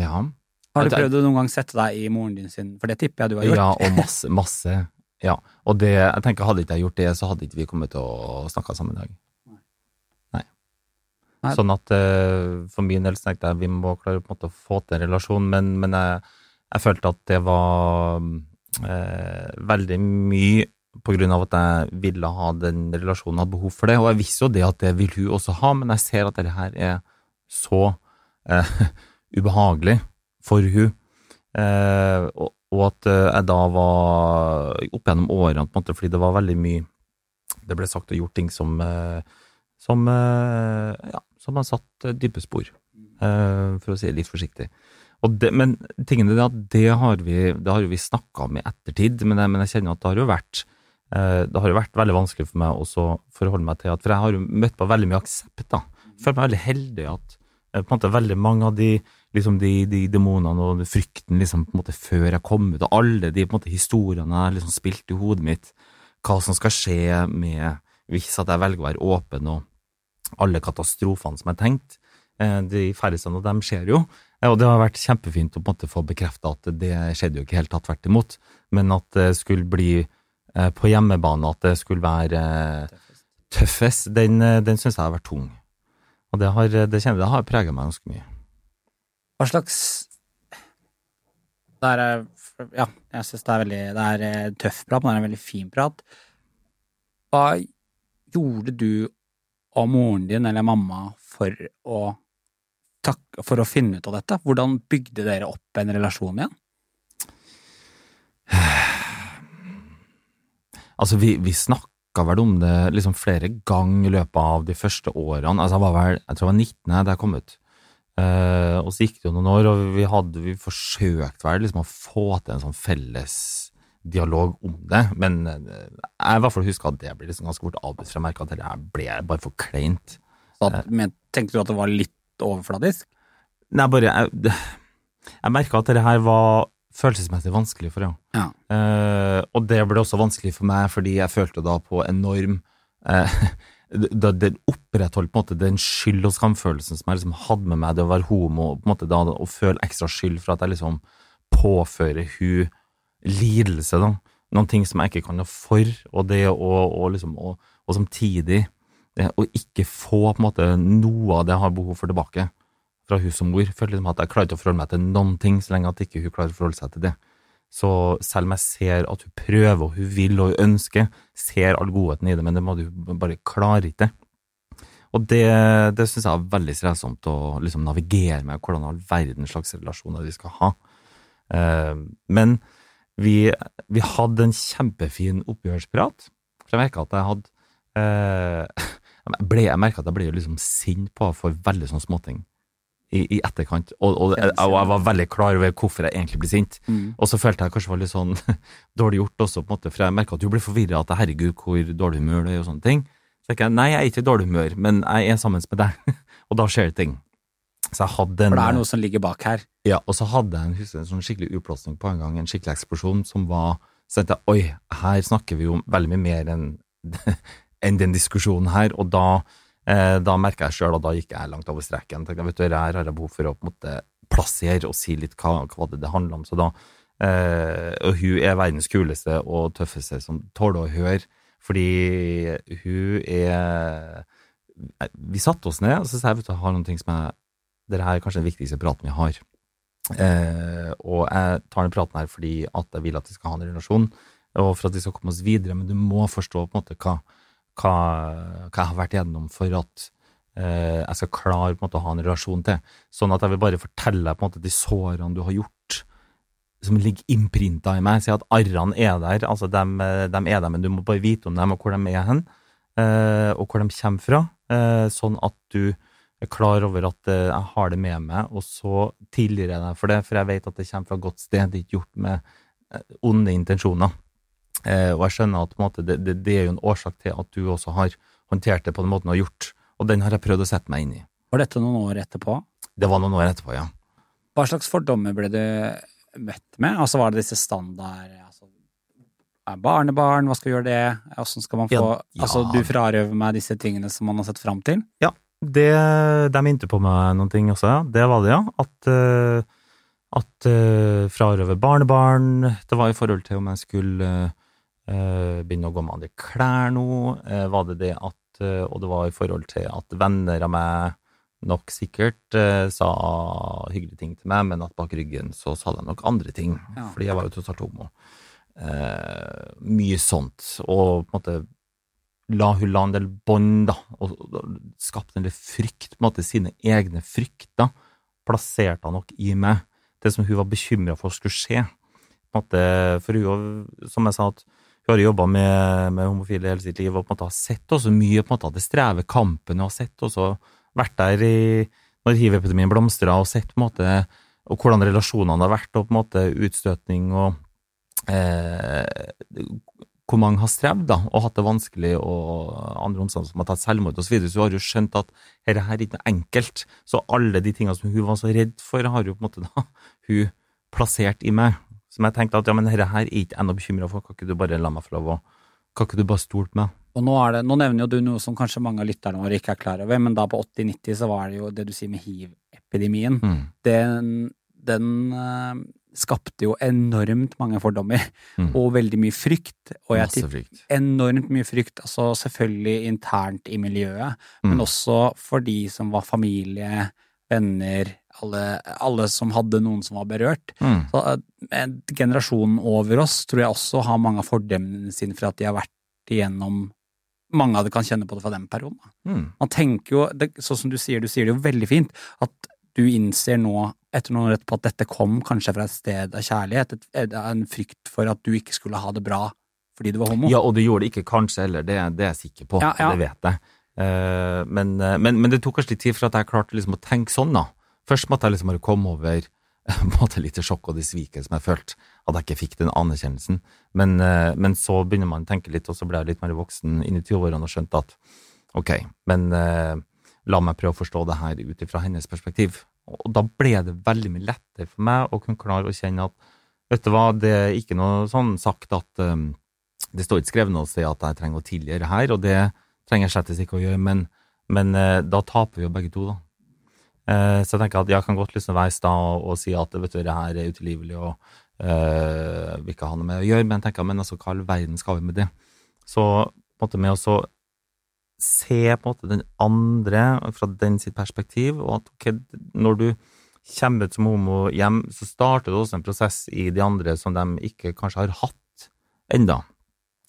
Ja. Har du prøvd å noen gang sette deg i moren din sin, for det tipper jeg du har gjort? Ja, og masse, masse. Ja. Og det, jeg tenker, hadde ikke jeg gjort det, så hadde ikke vi kommet til å snakke sammen i dag. Nei. Nei. Sånn at eh, for min del tenkte jeg vi må klare på en måte å få til en relasjon, men, men jeg, jeg følte at det var eh, veldig mye på grunn av at jeg ville ha den relasjonen, hadde behov for det, og jeg visste jo det at det vil hun også ha, men jeg ser at dette her er så eh, ubehagelig for hun, eh, og, og at eh, jeg da var opp gjennom årene, på en måte, fordi det var veldig mye Det ble sagt og gjort ting som eh, som, eh, ja, som har satt dype spor, for å si det litt forsiktig. Det, men tingene at det har vi, det har vi snakka om i ettertid, men jeg, men jeg kjenner at det har jo vært det har jo vært veldig vanskelig for meg å forholde meg til at For jeg har jo møtt på veldig mye aksept, da. Jeg føler meg veldig heldig at på en måte veldig mange av de liksom de, de demonene og frykten liksom på en måte før jeg kom ut, og alle de på en måte historiene jeg liksom spilte i hodet mitt, hva som skal skje med hvis at jeg velger å være åpen, og alle katastrofene som jeg tenkte, eh, de færreste av dem skjer jo, Eh, og det har vært kjempefint å på en måte få bekrefta at det skjedde jo ikke helt tatt tvert imot, men at det skulle bli eh, på hjemmebane, at det skulle være tøffest, den, den syns jeg har vært tung. Og det har, det har preget meg ganske mye. Hva slags Det er Ja, jeg syns det er veldig Det er eh, tøff prat, men det er en veldig fin prat. Hva gjorde du og moren din eller mamma for å takke, for å finne ut av dette? Hvordan bygde dere opp en relasjon igjen? Altså, vi, vi snakka vel om det liksom flere ganger i løpet av de første årene. Altså, jeg var vel, jeg tror jeg var 19 da jeg kom ut. Eh, og så gikk det jo noen år, og vi hadde, vi forsøkte vel liksom å få til en sånn felles dialog om det, men eh, jeg i hvert fall husker at det ble liksom ganske fort avbrutt, for jeg merka at det ble bare for kleint. Så at, men, tenkte du at det var litt overfladisk? Nei, bare jeg, det, Jeg merka at dette her var følelsesmessig vanskelig for henne. Ja. Eh, og det ble også vanskelig for meg, fordi jeg følte da på enorm eh, da den opprettholdt på en måte den skyld- og skamfølelsen som jeg liksom hadde med meg det å være homo, på en måte da å føle ekstra skyld for at jeg liksom påfører hun lidelse, da. Noen ting som jeg ikke kan noe for, og det å liksom, og, og samtidig å ikke få på en måte noe av det jeg har behov for tilbake fra hun som mor. Føler liksom at jeg klarer ikke å forholde meg til noen ting så lenge at ikke hun klarer å forholde seg til det. Så selv om jeg ser at hun prøver, og hun vil og hun ønsker, ser all godheten i det, men det må du bare klare ikke. Og det, det syns jeg er veldig strevsomt å liksom navigere med, hvordan all verdens slags relasjoner vi skal ha. Eh, men vi, vi hadde en kjempefin oppgjørsprat. For jeg merka at jeg hadde eh, jeg, ble, merka at jeg ble liksom sint på for veldig sånne småting i, i etterkant. Og, og, jeg, og jeg var veldig klar over hvorfor jeg egentlig ble sint. Mm. Og så følte jeg kanskje var litt sånn dårlig gjort også, på en måte, for jeg merka at du ble forvirra, at herregud, hvor dårlig humør du er og sånne ting. Så jeg nei, jeg er ikke i dårlig humør, men jeg er sammen med deg, og da skjer det ting. Så jeg hadde en For det er noe som ligger bak her. ja, og så hadde jeg en, husker, en sånn skikkelig utblåsning på en gang, en skikkelig eksplosjon som var Så tenkte jeg oi, her snakker vi jo veldig mye mer enn en den diskusjonen her, og da, da merka jeg sjøl, og da gikk jeg langt over streken. Tenkte, vet du, her har jeg behov for å på en måte plassere og si litt hva, hva det, det handler om. Så da eh, Og hun er verdens kuleste og tøffeste som tåler å høre, fordi hun er Vi satte oss ned, og så sa jeg vet du, jeg har noen ting som jeg her er kanskje den viktigste praten vi har. Eh, og jeg tar den praten her fordi at jeg vil at vi skal ha en relasjon, og for at vi skal komme oss videre, men du må forstå på en måte hva, hva, hva jeg har vært igjennom for at eh, jeg skal klare på en måte å ha en relasjon til. Sånn at jeg vil bare fortelle deg på en måte de sårene du har gjort, som ligger innprinta i meg. Si at arrene er der, altså de er der, men du må bare vite om dem og hvor de er hen, eh, og hvor de kommer fra, eh, sånn at du er klar over at eh, jeg har det med meg, og så tilgir jeg deg for det, for jeg vet at det kommer fra et godt sted, det er ikke gjort med eh, onde intensjoner. Eh, og jeg skjønner at måte, det, det, det er jo en årsak til at du også har håndtert det på den måten du har gjort, og den har jeg prøvd å sette meg inn i. Var dette noen år etterpå? Det var noen år etterpå, ja. Hva slags fordommer ble du møtt med? Altså Var det disse standard altså, er Barnebarn, hva skal gjøre det? Åssen skal man få Ja, ja. Altså, du frarøver meg disse tingene som man har sett fram til? Ja, Det, de minte på meg noen ting også, ja. Det var det, ja. At, eh, at uh, frarøve barnebarn Det var i forhold til om jeg skulle eh, begynne å gå med andre klær nå. eh, var det det at eh, Og det var i forhold til at venner av meg nok sikkert eh, sa hyggelige ting til meg, men at bak ryggen så sa de nok andre ting. Ja. Fordi jeg var jo tross alt homo. Eh, mye sånt. Og på en måte la hun la en del bånd, da, og og skapte en del frykt, på en måte sine egne frykter, plasserte han nok i meg. Det som hun var bekymra for skulle skje. På en måte, for hun, som jeg sa, at hun har jobba med, med homofile hele sitt liv og på en måte har sett også mye på en måte av det streve kampen, og har sett også vært der i, når hiv-epidemien blomstra, og sett på en måte og hvordan relasjonene har vært, og på en måte utstøtning og eh, hvor mange har strevd da, og hatt det vanskelig, og andre omstandere som har tatt selvmord osv. Så, videre. så hun har jo skjønt at dette her er ikke noe enkelt. Så alle de tingene som hun var så redd for, har jo på en måte da hun plassert i meg. Som jeg tenkte at ja, men dette her er ikke jeg noe bekymra for, kan ikke du bare la meg få lov å Kan ikke du bare stole på meg? Og nå, er det, nå nevner jo du noe som kanskje mange av lytterne våre ikke er klar over, men da på 80-90 så var det jo det du sier med hiv-epidemien. Mm. Den, den uh, skapte jo enormt mange fordommer, Mm. og veldig mye frykt. Og jeg Masse frykt. enormt mye frykt, altså selvfølgelig internt i miljøet, men Mm. også for de som var familie, venner, alle, alle som hadde noen som var berørt. Mm. Så eh, generasjonen over oss tror jeg også har mange av fordelene sine for at de har vært igjennom Mange av det kan kjenne på det fra den perioden. Mm. Man tenker jo, det, sånn som du sier, du sier det jo veldig fint, at du innser nå, etter noen år etterpå, at dette kom kanskje fra et sted av kjærlighet, et, et, en frykt for at du ikke skulle ha det bra fordi du var homo. Ja, og du gjorde det ikke kanskje heller, det, det er jeg sikker på. Ja, ja. Det vet jeg. Eh, men, eh, men, men det tok kanskje litt tid for at jeg klarte liksom å tenke sånn, da. Først måtte jeg liksom bare komme over måte litt sjokk og det sviket som jeg følte, at jeg ikke fikk den anerkjennelsen. Men, eh, men så begynner man å tenke litt, og så ble jeg litt mer voksen inn i 20-årene og skjønte at ok, men la meg prøve å forstå det her ut ifra hennes perspektiv. Og da ble det veldig mye lettere for meg å kunne klare å kjenne at vet du hva, det er ikke noe sånn sagt at um, det står ikke skrevet noe sted at jeg trenger å tilgjøre her, og det trenger jeg slett ikke å gjøre, men, men eh, da taper vi jo begge to, da. Eh, så jeg tenker at jeg kan godt liksom være sta og, og si at vet du, det her er utilgivelig og uh, vil ikke ha noe med å gjøre, men jeg tenker, men altså, hva i all verden skal vi med det? Så på en måte med å så se på en måte den andre fra den sitt perspektiv, og at ok, når du kommer ut som homo hjem, så starter det også en prosess i de andre som de ikke kanskje har hatt enda,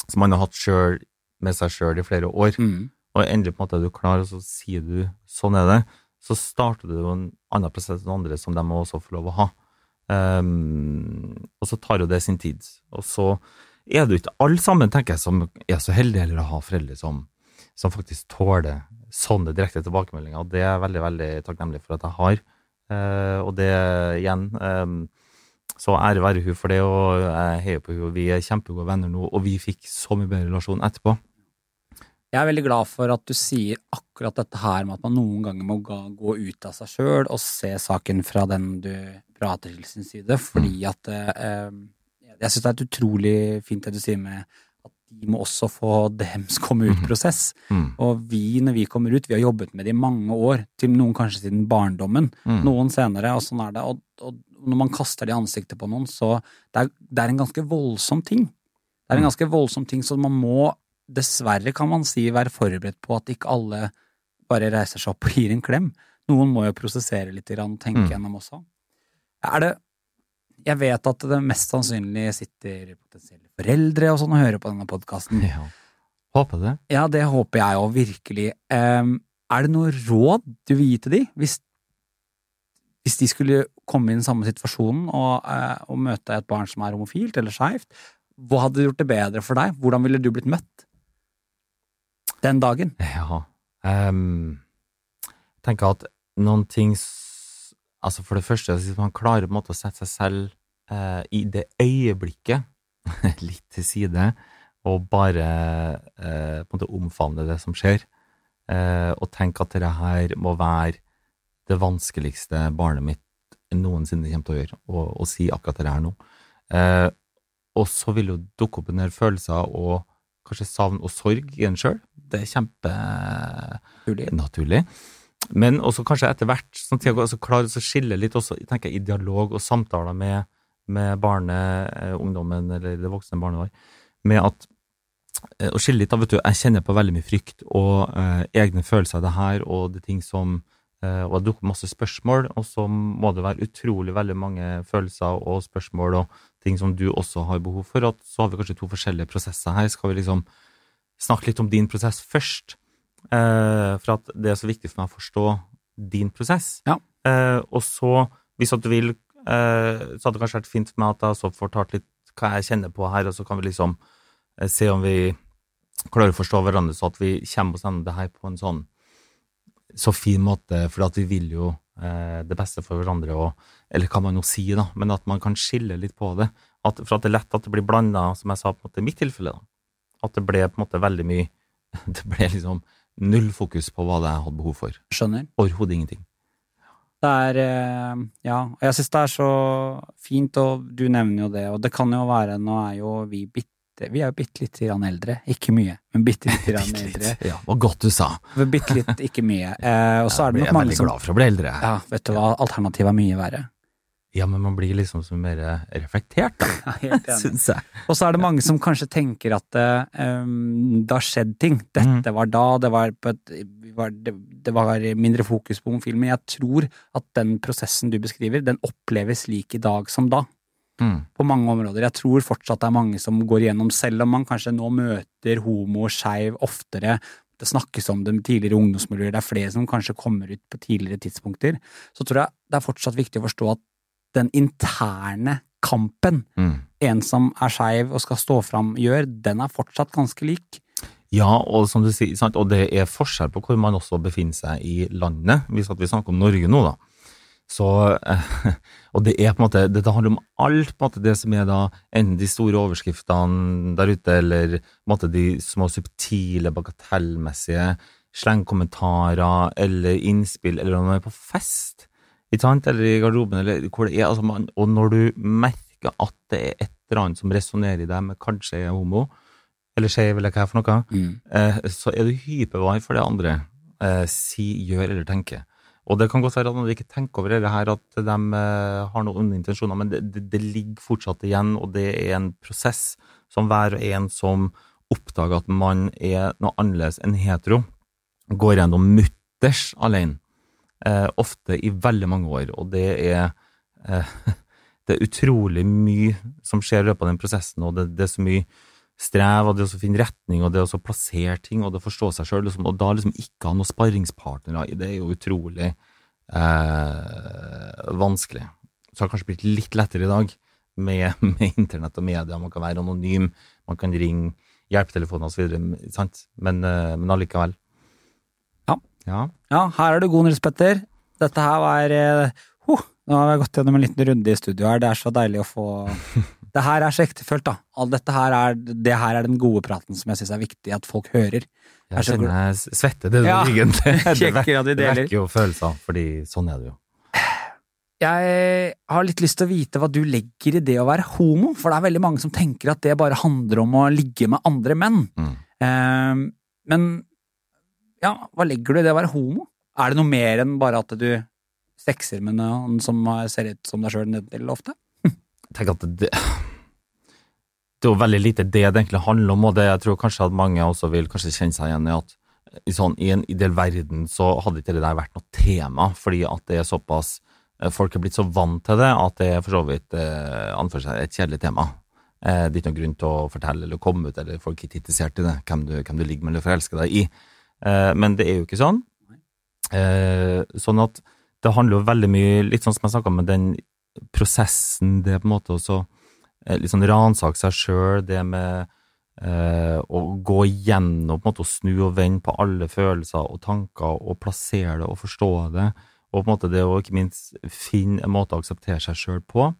som man har hatt selv, med seg sjøl i flere år. Mm. Og endelig på en måte er du klar, og så sier du sånn er det, så starter du en annen prosess enn andre som de også få lov å ha. Um, og så tar jo det sin tid. Og så er det jo ikke alle sammen, tenker jeg, som er så heldige eller ha foreldre som, som faktisk tåler sånne direkte tilbakemeldinger. Og det er jeg veldig, veldig takknemlig for at jeg har. Uh, og det igjen um, Så ære være hun for det, og jeg heier på hun, og vi er kjempegode venner nå, og vi fikk så mye bedre relasjon etterpå. Jeg er veldig glad for at du sier akkurat dette her med at man noen ganger må gå ut av seg sjøl og se saken fra den du prater til sin side, fordi at eh, Jeg syns det er et utrolig fint det du sier med at de må også få dems komme ut-prosess. Mm. Og vi, når vi kommer ut, vi har jobbet med det i mange år, til noen kanskje siden barndommen, Mm. noen senere, og sånn er det. Og, og når man kaster det i ansiktet på noen, så det er, det er en ganske voldsom ting. Det er en Mm. ganske voldsom ting, så man må dessverre, kan man si, være forberedt på at ikke alle bare reiser seg opp og gir en klem. Noen må jo prosessere litt og tenke Mm. gjennom også. Er det Jeg vet at det mest sannsynlig sitter potensielle foreldre og sånn og hører på denne podkasten. Ja. Håper det. Ja, det håper jeg òg, virkelig. Um, er det noe råd du vil gi til de, hvis, hvis de skulle komme i den samme situasjonen og, uh, og møte et barn som er homofilt eller skeivt? Hva hadde gjort det bedre for deg? Hvordan ville du blitt møtt den dagen? Ja. Um, jeg tenker at noen ting Altså For det første, hvis man klarer på en måte å sette seg selv uh, i det øyeblikket litt til side, og bare uh, på en måte omfavne det som skjer, uh, og tenke at dette her må være det vanskeligste barnet mitt noensinne kommer til å gjøre, og, og si akkurat det her nå. Og så vil jo dukke opp en del følelser og kanskje savn og sorg i en sjøl. Det er kjempenaturlig. Naturlig. Men også kanskje etter hvert, sånn tida går, så klare å skille litt også, tenker jeg, i dialog og samtaler med, med barnet, ungdommen eller det voksne barnet vår, med at eh, å skille litt, da, vet du, jeg kjenner på veldig mye frykt og eh, egne følelser av det her, og det ting som eh, og det dukker masse spørsmål, og så må det være utrolig veldig mange følelser og spørsmål og ting som du også har behov for, at så har vi kanskje to forskjellige prosesser her. Skal vi liksom snakke litt om din prosess først? Eh, for at det er så viktig for meg å forstå din prosess. Ja. Eh, og så, hvis at du vil, eh, så hadde det kanskje vært fint for meg at jeg også fortalte litt hva jeg kjenner på her, og så kan vi liksom eh, se om vi klarer å forstå hverandre, så at vi kommer oss gjennom det her på en sånn så fin måte, for at vi vil jo det beste for hverandre, og, eller hva man nå sier, da, men at man kan skille litt på det. At, for at det er lett at det blir blanda, som jeg sa, på en måte i mitt tilfelle, da. At det ble på en måte veldig mye Det ble liksom null fokus på hva det jeg hadde behov for. Skjønner. Overhodet ingenting. Det er eh, Ja, og jeg syns det er så fint, og du nevner jo det, og det kan jo være Nå er jo vi bitte Vi er jo bitte litt grann eldre. Ikke mye, men bitte litt grann eldre. Ja, Hva godt du sa. Bitte litt, ikke mye. Eh, og så er det jeg er veldig som glad for å bli eldre. Ja, vet du hva, alternativet er mye verre. Ja, men man blir liksom så mer reflektert, da, enig. syns jeg. Og så er det mange som kanskje tenker at eh, um, det har skjedd ting. Dette var da, det var, på et, var, det, det var mindre fokus på homofil. Men jeg tror at den prosessen du beskriver, den oppleves lik i dag som da. Mm. På mange områder. Jeg tror fortsatt det er mange som går igjennom, selv om man kanskje nå møter homo og skeiv oftere. Det snakkes om det med tidligere ungdomsmiljøer, det er flere som kanskje kommer ut på tidligere tidspunkter. Så tror jeg det er fortsatt viktig å forstå at den interne kampen Mm. en som er skeiv og skal stå fram, gjør, den er fortsatt ganske lik. Ja, og som du sier, sant? og det er forskjell på hvor man også befinner seg i landet, hvis at vi snakker om Norge nå, da. Så, eh, og det er på en måte, dette handler om alt på en måte det som er da, enten de store overskriftene der ute, eller på en måte de små subtile, bagatellmessige slengkommentarer, eller innspill, eller når man er på fest. Ikke sant? Eller i garderoben, eller hvor det er. Altså man, og når du merker at det er et eller annet som resonnerer i deg med kanskje er homo, eller skeiv, eller hva for noe, Mm. eh, så er du hypervar for det andre eh, si, gjør eller tenker. Og det kan godt være at man ikke tenker over det her, at de eh, har noen onde intensjoner, men det, det, det ligger fortsatt igjen, og det er en prosess som hver og en som oppdager at man er noe annerledes enn hetero, går gjennom mutters alene. Eh, ofte i veldig mange år, og det er eh, det er utrolig mye som skjer i løpet av den prosessen, og det, det er så mye strev, og det å finne retning, og det å plassere ting, og det å forstå seg sjøl, liksom, og da liksom ikke ha noen sparringspartnere i det, er jo utrolig eh, vanskelig. Så det har kanskje blitt litt lettere i dag med, med internett og media. Man kan være anonym, man kan ringe hjelpetelefoner osv., sant? Men, eh, men allikevel. Ja. ja. Ja, her er du god, Nils Petter. Dette her var eh, Nå har vi gått gjennom en liten runde i studio her. Det er så deilig å få Det her er så ektefølt, da. All dette her er, det her er den gode praten som jeg syns er viktig at folk hører. Er Jeg kjenner jeg svetter det Ja. egentlig. Det, at det vekker jo følelser, fordi sånn er det jo. Jeg har litt lyst til å vite hva du legger i det å være homo, for det er veldig mange som tenker at det bare handler om å ligge med andre menn. Mm. Eh, men ja, hva legger du i det å være homo? Er det noe mer enn bare at du sexer med noen som ser ut som deg sjøl nedentil ofte? tenker at det, det er jo veldig lite det det egentlig handler om, og det jeg tror kanskje at mange også vil kanskje kjenne seg igjen i at i, sånn, i en ideell verden så hadde ikke det der vært noe tema, fordi at det er såpass eh, Folk er blitt så vant til det at det er for så vidt eh, et kjedelig tema. Eh, det er ikke noen grunn til å fortelle eller komme ut, eller folk er ikke interessert i det, hvem du, hvem du ligger med eller forelsker deg i. Eh, men det er jo ikke sånn. Eh, sånn at det handler jo veldig mye, litt sånn som jeg snakka om, den prosessen, det på en måte også liksom ransake seg sjøl, det med eh, å gå igjennom, på en måte å snu og vende på alle følelser og tanker og plassere det og forstå det, og på en måte det å ikke minst finne en måte å akseptere seg sjøl på,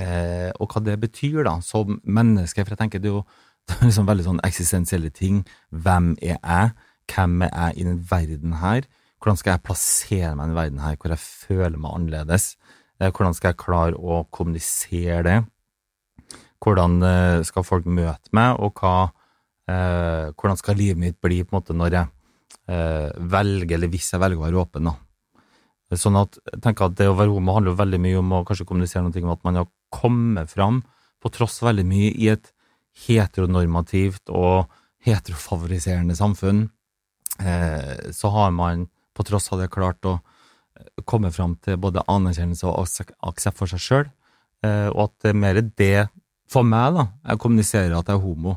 eh, og hva det betyr da, som menneske, for jeg tenker det er jo det er liksom veldig sånn eksistensielle ting. Hvem er jeg? Hvem er jeg i den verden her? Hvordan skal jeg plassere meg i den verden her, hvor jeg føler meg annerledes? Eh, Hvordan skal jeg klare å kommunisere det? Hvordan eh, skal folk møte meg, og hva, eh, hvordan skal livet mitt bli på en måte når jeg eh, velger, eller hvis jeg velger å være åpen? da? Sånn at jeg tenker at det å være homo handler jo veldig mye om å kanskje kommunisere noe om at man har kommet fram, på tross veldig mye, i et heteronormativt og heterofavoriserende samfunn, eh, så har man på tross hadde jeg klart å eh, komme fram til både anerkjennelse og aksep- aksept for seg sjøl, eh, og at det er mer det for meg, da. Jeg kommuniserer at jeg er homo.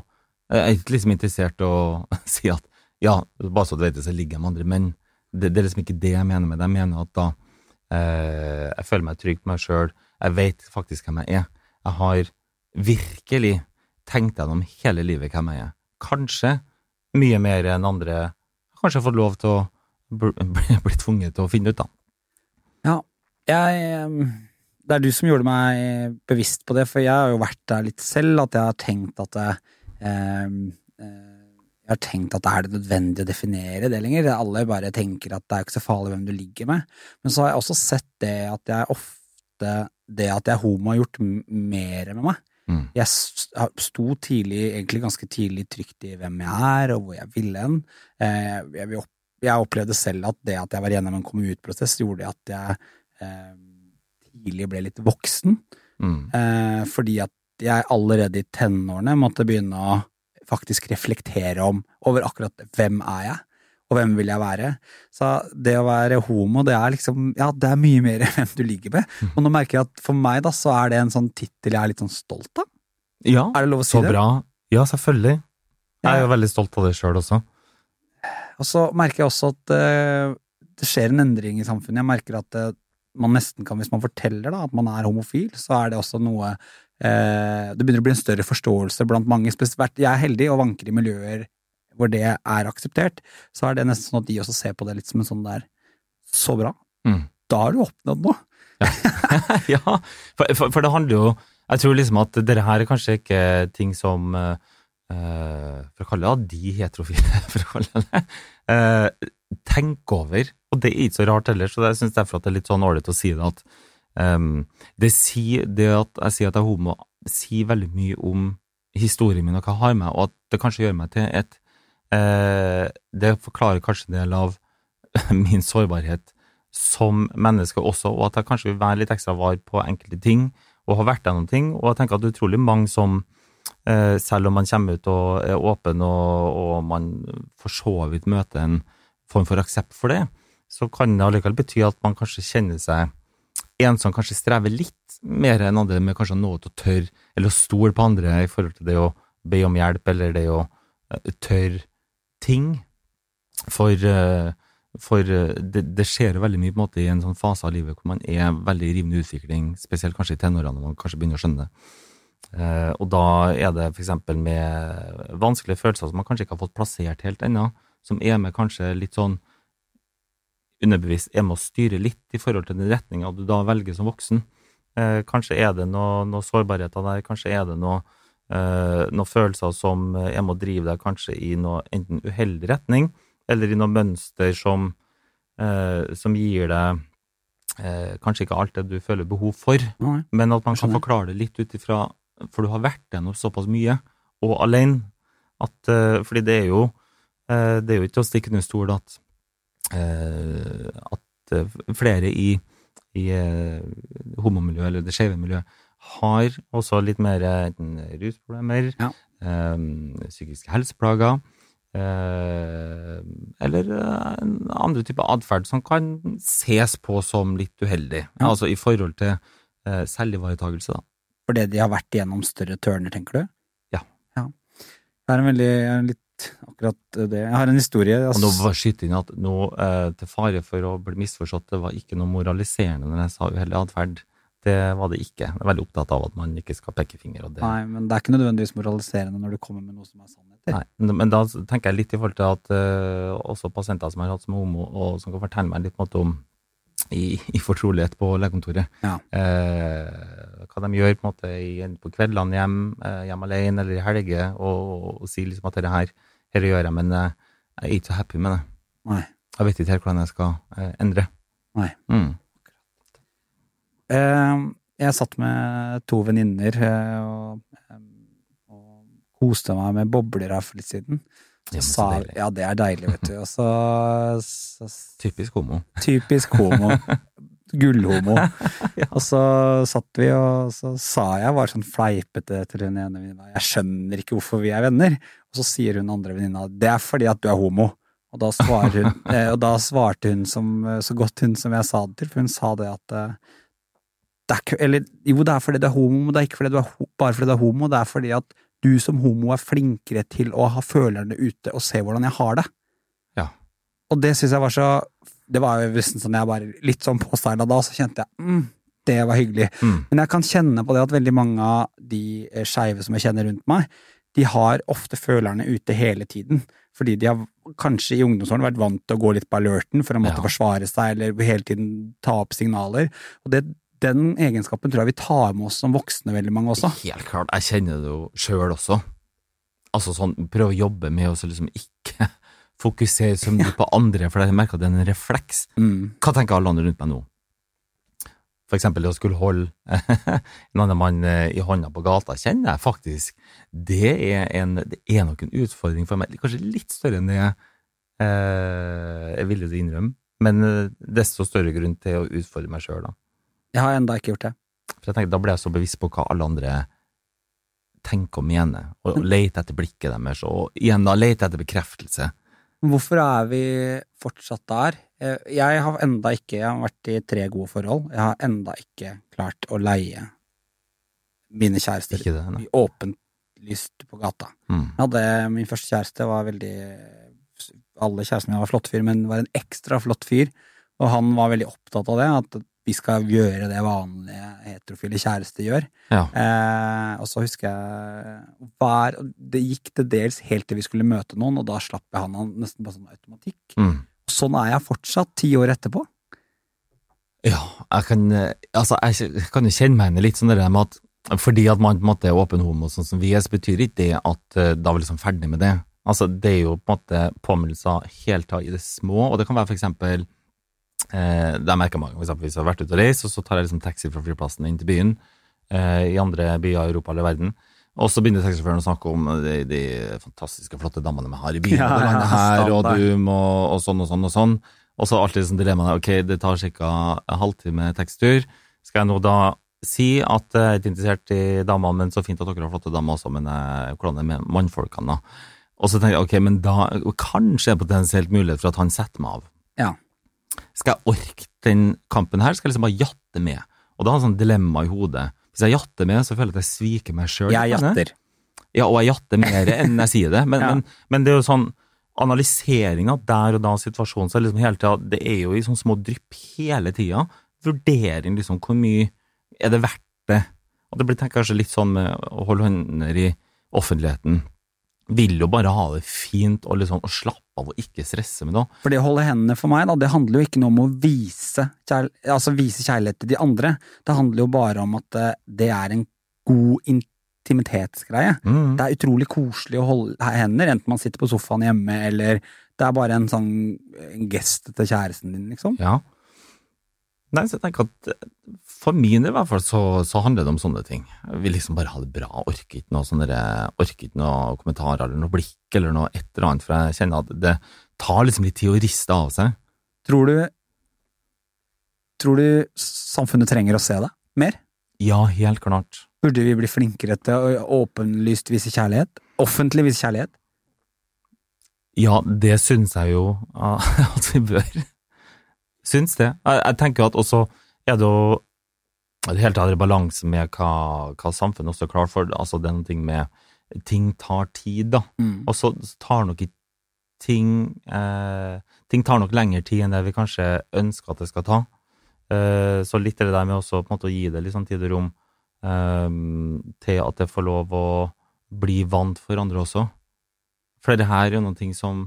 Jeg er ikke liksom interessert i å si at ja, bare så du vet det, så ligger jeg med andre menn. Det, det er liksom ikke det jeg mener med det. Jeg mener at da eh, jeg føler meg trygg på meg sjøl. Jeg vet faktisk hvem jeg er. Jeg har virkelig tenkt gjennom hele livet hvem jeg er. Kanskje mye mer enn andre kanskje har fått lov til å bli, tvunget til å finne ut, da. Ja, jeg Det er du som gjorde meg bevisst på det, for jeg har jo vært der litt selv, at jeg har tenkt at ehm, eh, Jeg har tenkt at det er det nødvendig å definere det lenger? Alle bare tenker at det er ikke så farlig hvem du ligger med. Men så har jeg også sett det at jeg ofte Det at jeg er homo, har gjort mer med meg. Mm. Jeg sto tidlig, egentlig ganske tidlig trygt i hvem jeg er, og hvor jeg ville hen. Eh, Jeg, vil opp- jeg opplevde selv at det at jeg var gjennom en komme ut-prosess, gjorde at jeg eh, tidlig ble litt voksen. Mm. Eh, fordi at jeg allerede i tenårene måtte begynne å faktisk reflektere om over akkurat hvem er jeg, og hvem vil jeg være. Så det å være homo, det er liksom Ja, det er mye mer enn hvem du ligger med. Og nå merker jeg at for meg, da, så er det en sånn tittel jeg er litt sånn stolt av. Ja, Er det lov å si så det? bra. Ja, selvfølgelig. Jeg er jo veldig stolt av det sjøl også. Og så merker jeg også at eh, det skjer en endring i samfunnet. Jeg merker at eh, man nesten kan, hvis man forteller da, at man er homofil, så er det også noe eh, Det begynner å bli en større forståelse blant mange. Spesielt, jeg er heldig og vanker i miljøer hvor det er akseptert. Så er det nesten sånn at de også ser på det litt som en sånn der Så bra. Mm. Da har du oppnådd noe. ja, for, for, for det handler jo Jeg tror liksom at dette her er kanskje ikke ting som eh, For å kalle det de heterofile, for å kalle det eh, tenk over, og det er ikke så rart heller, så jeg syns derfor det er litt sånn ålreit å si det, at um, det, sier, det at jeg sier at jeg er homo, sier veldig mye om historien min og hva jeg har med, og at det kanskje gjør meg til et uh, Det forklarer kanskje en del av min sårbarhet som menneske også, og at jeg kanskje vil være litt ekstra var på enkelte ting, og har vært gjennom ting, og jeg tenker at det er utrolig mange som eh, selv om man kommer ut og er åpen, og, og man for så vidt møter en form for aksept for det, så kan det allikevel bety at man kanskje kjenner seg en som kanskje strever litt mer enn andre med kanskje noe til å tørre, eller å stole på andre i forhold til det å be om hjelp, eller det å eh, tørre ting. For, eh, for eh, det, det skjer jo veldig mye på en måte i en sånn fase av livet hvor man er veldig i rivende utvikling, spesielt kanskje i tenårene, når man kanskje begynner å skjønne det. Eh, og da er det eksempel med vanskelige følelser som man kanskje ikke har fått plassert helt ennå, som er med kanskje litt sånn underbevisst er med å styre litt i forhold til den retninga du da velger som voksen. Eh, kanskje er det noen noe sårbarheter der, kanskje er det noen eh, noen følelser som er med å drive deg kanskje i noe enten uheldig retning, eller i noe mønster som, eh, som gir deg eh, kanskje ikke alt det du føler behov for, Nei. men at man kan forklare det litt ut ifra For du har vært gjennom såpass mye, og alene, at uh, Fordi det er jo uh, Det er jo ikke å stikke under stol at uh, at flere i, i homomiljøet, eller det skeive miljøet, har også litt mer enten rusproblemer, Ja. psykiske helseplager, eh, eller andre typer atferd som kan ses på som litt uheldig. Ja. Altså i forhold til selvivaretagelse, da. Fordi de har vært igjennom større tørner, tenker du? Ja. ja. Det er en veldig er litt akkurat det. Jeg har en historie. Og nå var skyte inn at nå, eh, til fare for å bli misforstått, det var ikke noe moraliserende når jeg sa uheldig atferd. Det var det ikke. Jeg er veldig opptatt av at man ikke skal peke finger. Og det, Nei, men det er ikke nødvendigvis moraliserende når du kommer med noe som er sannheter. Nei, men, da tenker jeg litt i forhold til at eh, også pasienter som har hatt som homo, og som kan fortelle meg litt om i, i fortrolighet på legekontoret, Ja. eh, hva de gjør på en måte i, på kveldene hjem, eh, hjemme alene eller i helger, og, og, og sier liksom at dette her, her gjør jeg, men eh, jeg er ikke så happy med det. Nei. Jeg vet ikke helt hvordan jeg skal eh, endre. Nei. Mm. Jeg satt med to venninner og, og koste meg med bobler her for litt siden. Ja, sa, ja, det er deilig, vet du. Og så, så Typisk homo. Typisk homo. Gullhomo. Og så satt vi, og så sa jeg bare sånn fleipete til hun ene venninna Jeg skjønner ikke hvorfor vi er venner. Og så sier hun andre venninna det er fordi at du er homo. Og da, hun, eh, og da svarte hun som, eh, så godt hun som jeg sa det til, for hun sa det at eh, det er eller, Jo, det er fordi du er homo, men det er ikke fordi du er, bare fordi du er homo. Det er fordi at du som homo er flinkere til å ha følerne ute og se hvordan jeg har det. Ja. Og det syns jeg var så Det var jo sånn jeg bare litt sånn påsteila da, så kjente jeg mm, det var hyggelig. Mm. Men jeg kan kjenne på det at veldig mange av de eh, skeive som jeg kjenner rundt meg, de har ofte følerne ute hele tiden. Fordi de har kanskje i ungdomsårene vært vant til å gå litt på alerten for å måtte Ja. forsvare seg, eller hele tiden ta opp signaler. Og det, den egenskapen tror jeg vi tar med oss som voksne, veldig mange også. Helt klart. Jeg kjenner det jo sjøl også. Altså sånn, prøve å jobbe med å liksom ikke fokusere så mye på andre, for jeg merker at det er en refleks. Mm. Hva tenker alle andre rundt meg nå? For eksempel det å skulle holde en annen mann eh, i hånda på gata, kjenner jeg faktisk det er, en, det er nok en utfordring for meg. Kanskje litt større enn det jeg eh, er villig til å innrømme, men eh, desto større grunn til å utfordre meg sjøl, da. Jeg har enda ikke gjort det. For jeg tenker, Da blir jeg så bevisst på hva alle andre tenker og mener, og leter etter blikket deres, og igjen da leter etter bekreftelse. Hvorfor er vi fortsatt der? Eh, Jeg har enda ikke, jeg har vært i tre gode forhold, jeg har enda ikke klart å leie mine kjærester Ikke det? Nei. åpent lyst på gata. Mm. Jeg hadde, min første kjæreste var veldig Alle kjærestene mine var flott fyr, men var en ekstra flott fyr. Og han var veldig opptatt av det, at vi skal gjøre det vanlige heterofile kjærester gjør. Ja. Eh, og så husker jeg hver, Det gikk til dels helt til vi skulle møte noen, og da slapp jeg han av nesten på sånn automatikk. Mm. Sånn er jeg fortsatt, ti år etterpå. Ja, jeg kan, eh, altså, jeg kan jo kjenne meg igjen litt sånn det der med at fordi at man på en måte er åpen homo, sånn som vi er, så betyr ikke det at eh, da er vi liksom ferdig med det. Altså, det er jo på en måte påminnelser helt av i det små, og det kan være for eksempel Det har jeg merka mange ganger, hvis jeg har vært ute og reist, og så tar jeg liksom taxi fra flyplassen inn til byen, eh, i andre byer i Europa eller verden, og så begynner taxisjåføren å snakke om de, de fantastiske, flotte damene vi har i byen, Ja, det ja, her, og du må, og sånn og sånn og sånn. Og så alltid sånn dilemmaet, ok, det tar ca. en halvtime taxitur. Skal jeg nå da si at jeg er ikke interessert i damene, men så fint at dere har flotte damer også, men eh, hvordan er det med mannfolkene da? Og så tenker jeg, ok, men da kanskje er det potensielt mulighet for at han setter meg av. Ja. Skal jeg orke den kampen her, skal jeg liksom bare jatte med? Og da har jeg sånn dilemma i hodet. Hvis jeg jatter med, så føler jeg at jeg sviker meg sjøl. Jeg jatter. Ja, og jeg jatter mer enn jeg sier det. Men, Ja. men, men det er jo sånn analyseringa der og da av situasjonen, så er liksom hele tida Det er jo i sånne små drypp hele tida. Vurdering, liksom, hvor mye er det verdt det? Og det blir tenkt kanskje litt sånn med å holde hånder i offentligheten. Vil jo bare ha det fint og liksom og slappe av og ikke stresse med noe. For det å holde hendene for meg, da, det handler jo ikke noe om å vise, kjærl altså vise kjærlighet til de andre. Det handler jo bare om at eh, det er en god intimitetsgreie. Mm. Det er utrolig koselig å holde hender, enten man sitter på sofaen hjemme, eller det er bare en sånn gest til kjæresten din, liksom. Ja. Nei, så jeg tenker at eh, for min del i hvert fall så, så handler det om sånne ting. Jeg vil liksom bare ha det bra. Orker ikke noe sånne orker ikke noe kommentarer eller noe blikk eller noe et eller annet, for jeg kjenner at det tar liksom litt tid å riste av seg. Tror du Tror du samfunnet trenger å se det mer? Ja, helt klart. Burde vi bli flinkere til å åpenlyst vise kjærlighet? Offentlig vise kjærlighet? Ja, det syns jeg jo at vi bør. Syns det. Jeg, jeg tenker at også er det jo det hele tatt balanse med hva, hva samfunnet også er klar for. Altså, er noe med Ting tar tid, da. Mm. Og så tar nok ikke ting eh, Ting tar nok lengre tid enn det vi kanskje ønsker at det skal ta. Eh, så litt det der med også på en måte å gi det litt sånn tid og rom eh, til at det får lov å bli vant for andre også. For det her er noen ting som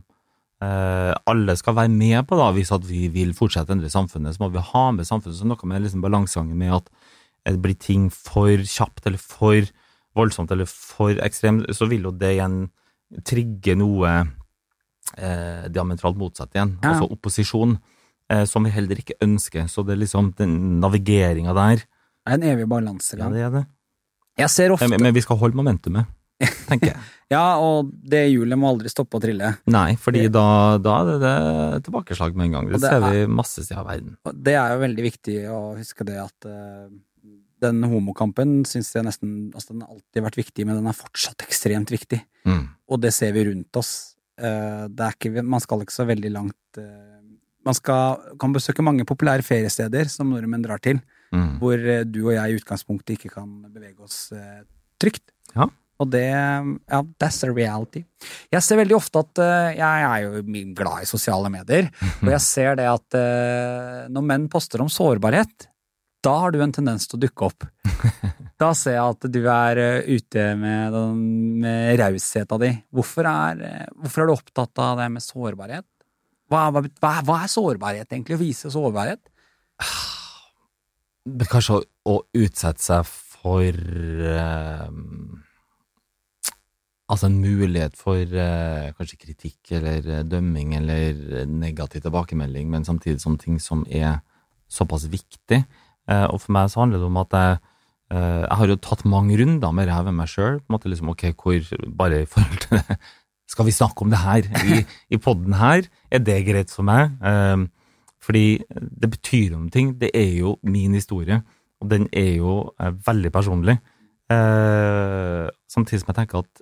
eh, alle skal være med på, da. Hvis at vi vil fortsette å endre samfunnet, så må vi ha med samfunnet så noe med liksom balansegangen med at blir ting for kjapt eller for voldsomt eller for ekstremt, så vil jo det igjen trigge noe eh, diametralt motsatt igjen, Ja. altså opposisjon, eh, som vi heller ikke ønsker. Så det er liksom den navigeringa der. Det er en evig Ja, det er det. Jeg ser ofte Men, men vi skal holde momentumet, tenker jeg. Ja, og det hjulet må aldri stoppe å trille. Nei, fordi da, da er det, det tilbakeslag med en gang. Det, det ser er- vi masse steder i verden. Det er jo veldig viktig å huske det at eh, den homokampen syns jeg nesten altså Den har alltid vært viktig, men den er fortsatt ekstremt viktig. Mm. Og det ser vi rundt oss. Eh, er ikke, man skal ikke så veldig langt eh, Man skal, kan besøke mange populære feriesteder som nordmenn drar til, Mm. hvor eh, du og jeg i utgangspunktet ikke kan bevege oss trygt. Ja. Og det Ja, that's a reality. Jeg ser veldig ofte at Jeg er jo glad i sosiale medier, og jeg ser det at når menn poster om sårbarhet, da har du en tendens til å dukke opp. Da ser jeg at du er eh, ute med, den- med rausheta di. Hvorfor er, eh, hvorfor er du opptatt av det med sårbarhet? Hva, hva, hva, er sårbarhet, egentlig? Å vise sårbarhet? Kanskje å, å utsette seg for eh, Altså en mulighet for eh, kanskje kritikk eller dømming eller negativ tilbakemelding, men samtidig som ting som er såpass viktig. Eh, og for meg så handler det om at jeg eh, Jeg har jo tatt mange runder med her ved meg sjøl. Liksom, ok, hvor Bare i forhold til det Skal vi snakke om det her i, i poden her? Er det greit for meg? Eh, fordi det betyr noen ting. Det er jo min historie, og den er jo veldig personlig. Samtidig som jeg tenker at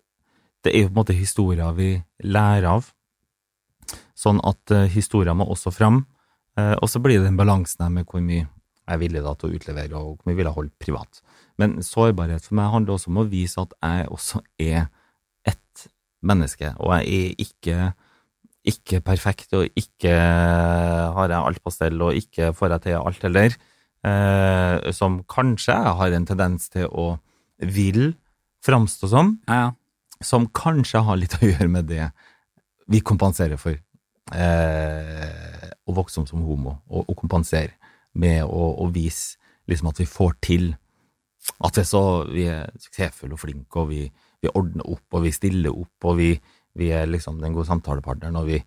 det er jo på en måte historier vi lærer av. Sånn at historier må også fram. Og så blir det den balansen her med hvor mye jeg villig da til å utlevere, og hvor mye vil jeg holde privat. Men sårbarhet for meg handler også om å vise at jeg også er et menneske, og jeg er ikke ikke perfekt, og ikke har jeg alt på stell, og ikke får jeg til alt heller, eh, som kanskje jeg har en tendens til å vil framstå som, Ja, ja. som kanskje har litt å gjøre med det vi kompenserer for. Eh, å vokse om som homo, og, og kompensere med å, å vise liksom at vi får til. At vi er så vi er suksessfulle og flinke, og vi, vi ordner opp, og vi stiller opp, og vi, vi er liksom den gode samtalepartneren, og vi,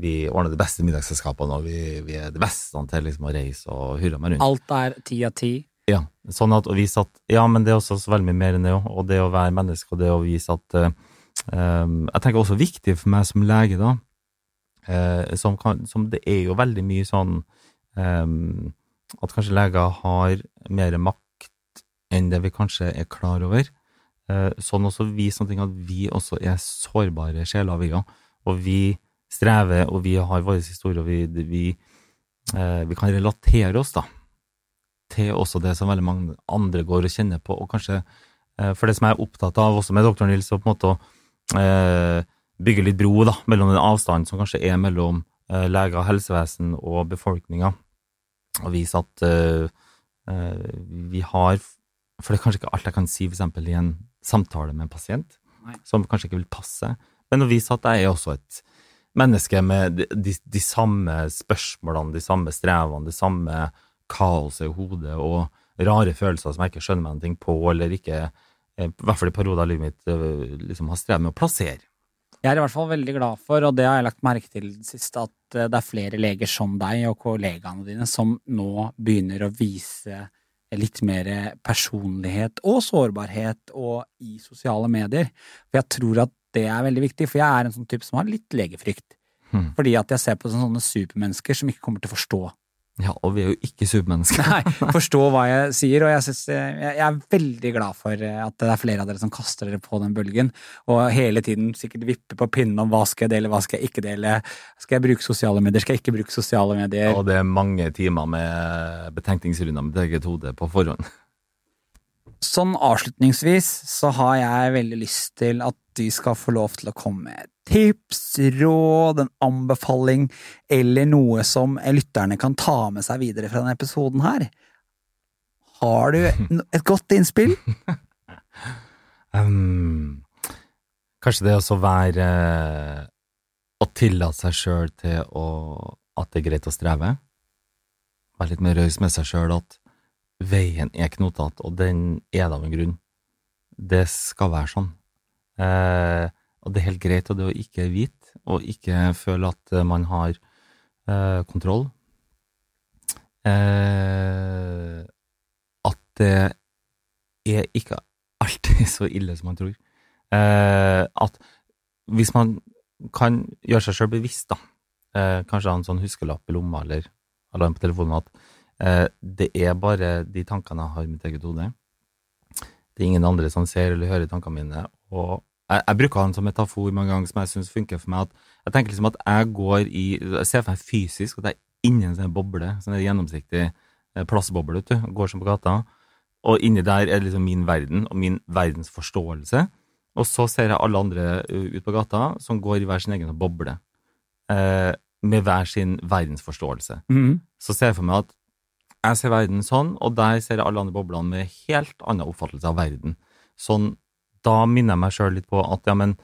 vi ordner de beste middagsselskapene, og vi, vi er det beste til liksom å reise og hurre meg rundt. Alt er ti av ti. Ja, sånn at å vise at Ja, men det er også så veldig mye mer enn det òg, og det å være menneske, og det å vise at uh, Jeg tenker også viktig for meg som lege, da, uh, som, kan, som det er jo veldig mye sånn um, At kanskje leger har mer makt enn det vi kanskje er klar over. Eh, sånn også vise noe at vi også er sårbare sjeler. Og vi strever, og vi har vår historie, og vi, vi, eh, vi kan relatere oss, da til også det som veldig mange andre går og kjenner på, og kanskje eh, for det som jeg er opptatt av også med doktor Nils, å på en måte å bygge litt bro da, mellom den avstanden som kanskje er mellom leger, helsevesen og befolkninga, og vise at eh, eh, vi har For det er kanskje ikke alt jeg kan si eksempel i en samtale med en pasient, Nei. som kanskje ikke vil passe, men å vise at jeg er også et menneske med de, de, de samme spørsmålene, de samme strevene, det samme kaoset i hodet og rare følelser som jeg ikke skjønner meg noe på, eller ikke, eh, i hvert fall i perioder av livet mitt, liksom har strevd med å plassere. Jeg er i hvert fall veldig glad for, og det har jeg lagt merke til sist, at eh, det er flere leger som deg og kollegaene dine som nå begynner å vise litt mer personlighet og sårbarhet og i sosiale medier. For jeg tror at det er veldig viktig, for jeg er en sånn type som har litt legefrykt. Hmm. Fordi at jeg ser på sånne supermennesker som ikke kommer til å forstå Ja, og vi er jo ikke supermennesker. Nei, forstå hva jeg sier, og jeg, synes, jeg, jeg er veldig glad for eh, at det er flere av dere som kaster dere på den bølgen, og hele tiden sikkert vipper på pinnen om hva skal jeg dele, hva skal jeg ikke dele, skal jeg bruke sosiale medier, skal jeg ikke bruke sosiale medier. Og det er mange timer med betenkningsrunder med eget hode på forhånd. Sånn avslutningsvis så har jeg veldig lyst til at de skal få lov til å komme med tips, råd, en anbefaling eller noe som lytterne kan ta med seg videre fra denne episoden her. Har du et godt innspill? Um, kanskje det å være Å tillate seg sjøl til å At det er greit å streve. Være litt mer raus med seg sjøl at veien er knotete, og den er det av en grunn. Det skal være sånn. Eh, og det er helt greit og det å ikke vite, og ikke føle at eh, man har eh, kontroll. Eh, at det er ikke alltid så ille som man tror. Eh, at hvis man kan gjøre seg sjøl bevisst, da, eh, kanskje ha en sånn huskelapp i lomma eller alarm på telefonen, at det er bare de tankene jeg har i mitt eget hode. Det er ingen andre som ser eller hører tankene mine. Og jeg, jeg bruker den som metafor mange ganger som jeg syns funker for meg. at Jeg tenker liksom at jeg går i Jeg ser for meg fysisk at jeg er inni en sånn boble, sånn en gjennomsiktig eh, plastboble, vet du. Går som på gata. Og inni der er liksom min verden og min verdensforståelse. Og så ser jeg alle andre uh, ut på gata som går i hver sin egen boble. Eh, med hver sin verdensforståelse. Mm. Så ser jeg for meg at jeg ser verden sånn, og der ser jeg alle andre boblene med helt annen oppfattelse av verden. Sånn, da minner jeg meg sjøl litt på at ja, men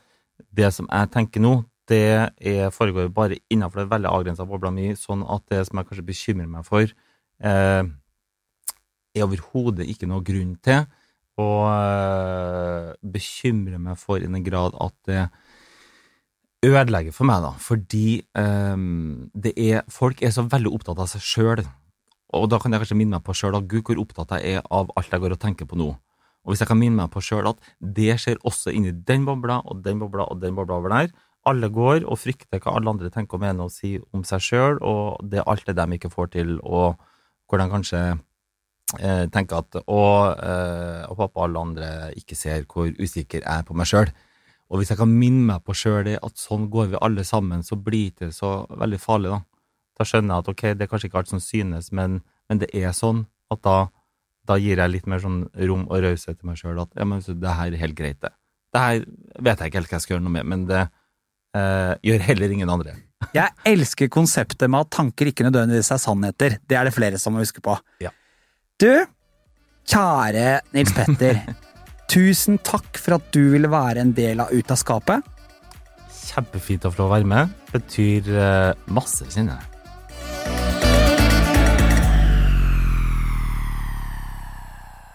det som jeg tenker nå, det er, foregår bare innenfor den veldig avgrensa bobla mi, sånn at det som jeg kanskje bekymrer meg for, eh, er overhodet ikke noe grunn til å eh, bekymre meg for i den grad at det ødelegger for meg, da. Fordi det er, folk er så veldig opptatt av seg sjøl. Og da kan jeg kanskje minne meg på sjøl at gud, hvor opptatt jeg er av alt jeg går og tenker på nå. Og hvis jeg kan minne meg på sjøl at det skjer også inni den bobla og den bobla og den bobla over der, alle går og frykter hva alle andre tenker og mener og sier om seg sjøl, og det er alt det de ikke får til, og hvor de kanskje eh, tenker at og, eh, og pappa alle andre ikke ser hvor usikker jeg er på meg sjøl. Og hvis jeg kan minne meg på sjøl det, at sånn går vi alle sammen, så blir det så veldig farlig, da. Da skjønner jeg at ok, det er kanskje ikke alt som synes, men, men det er sånn at da, da gir jeg litt mer sånn rom og raushet til meg sjøl at ja, men det her er helt greit, det. Det her vet jeg ikke helt hva jeg skal gjøre noe med, men det eh, gjør heller ingen andre. Jeg elsker konseptet med at tanker ikke nødvendigvis er sannheter. Det er det flere som må huske på. Ja. Du, kjære Nils Petter. tusen takk for at du ville være en del av Ut av skapet. Kjempefint å få være med. Betyr eh, masse, kjenner jeg.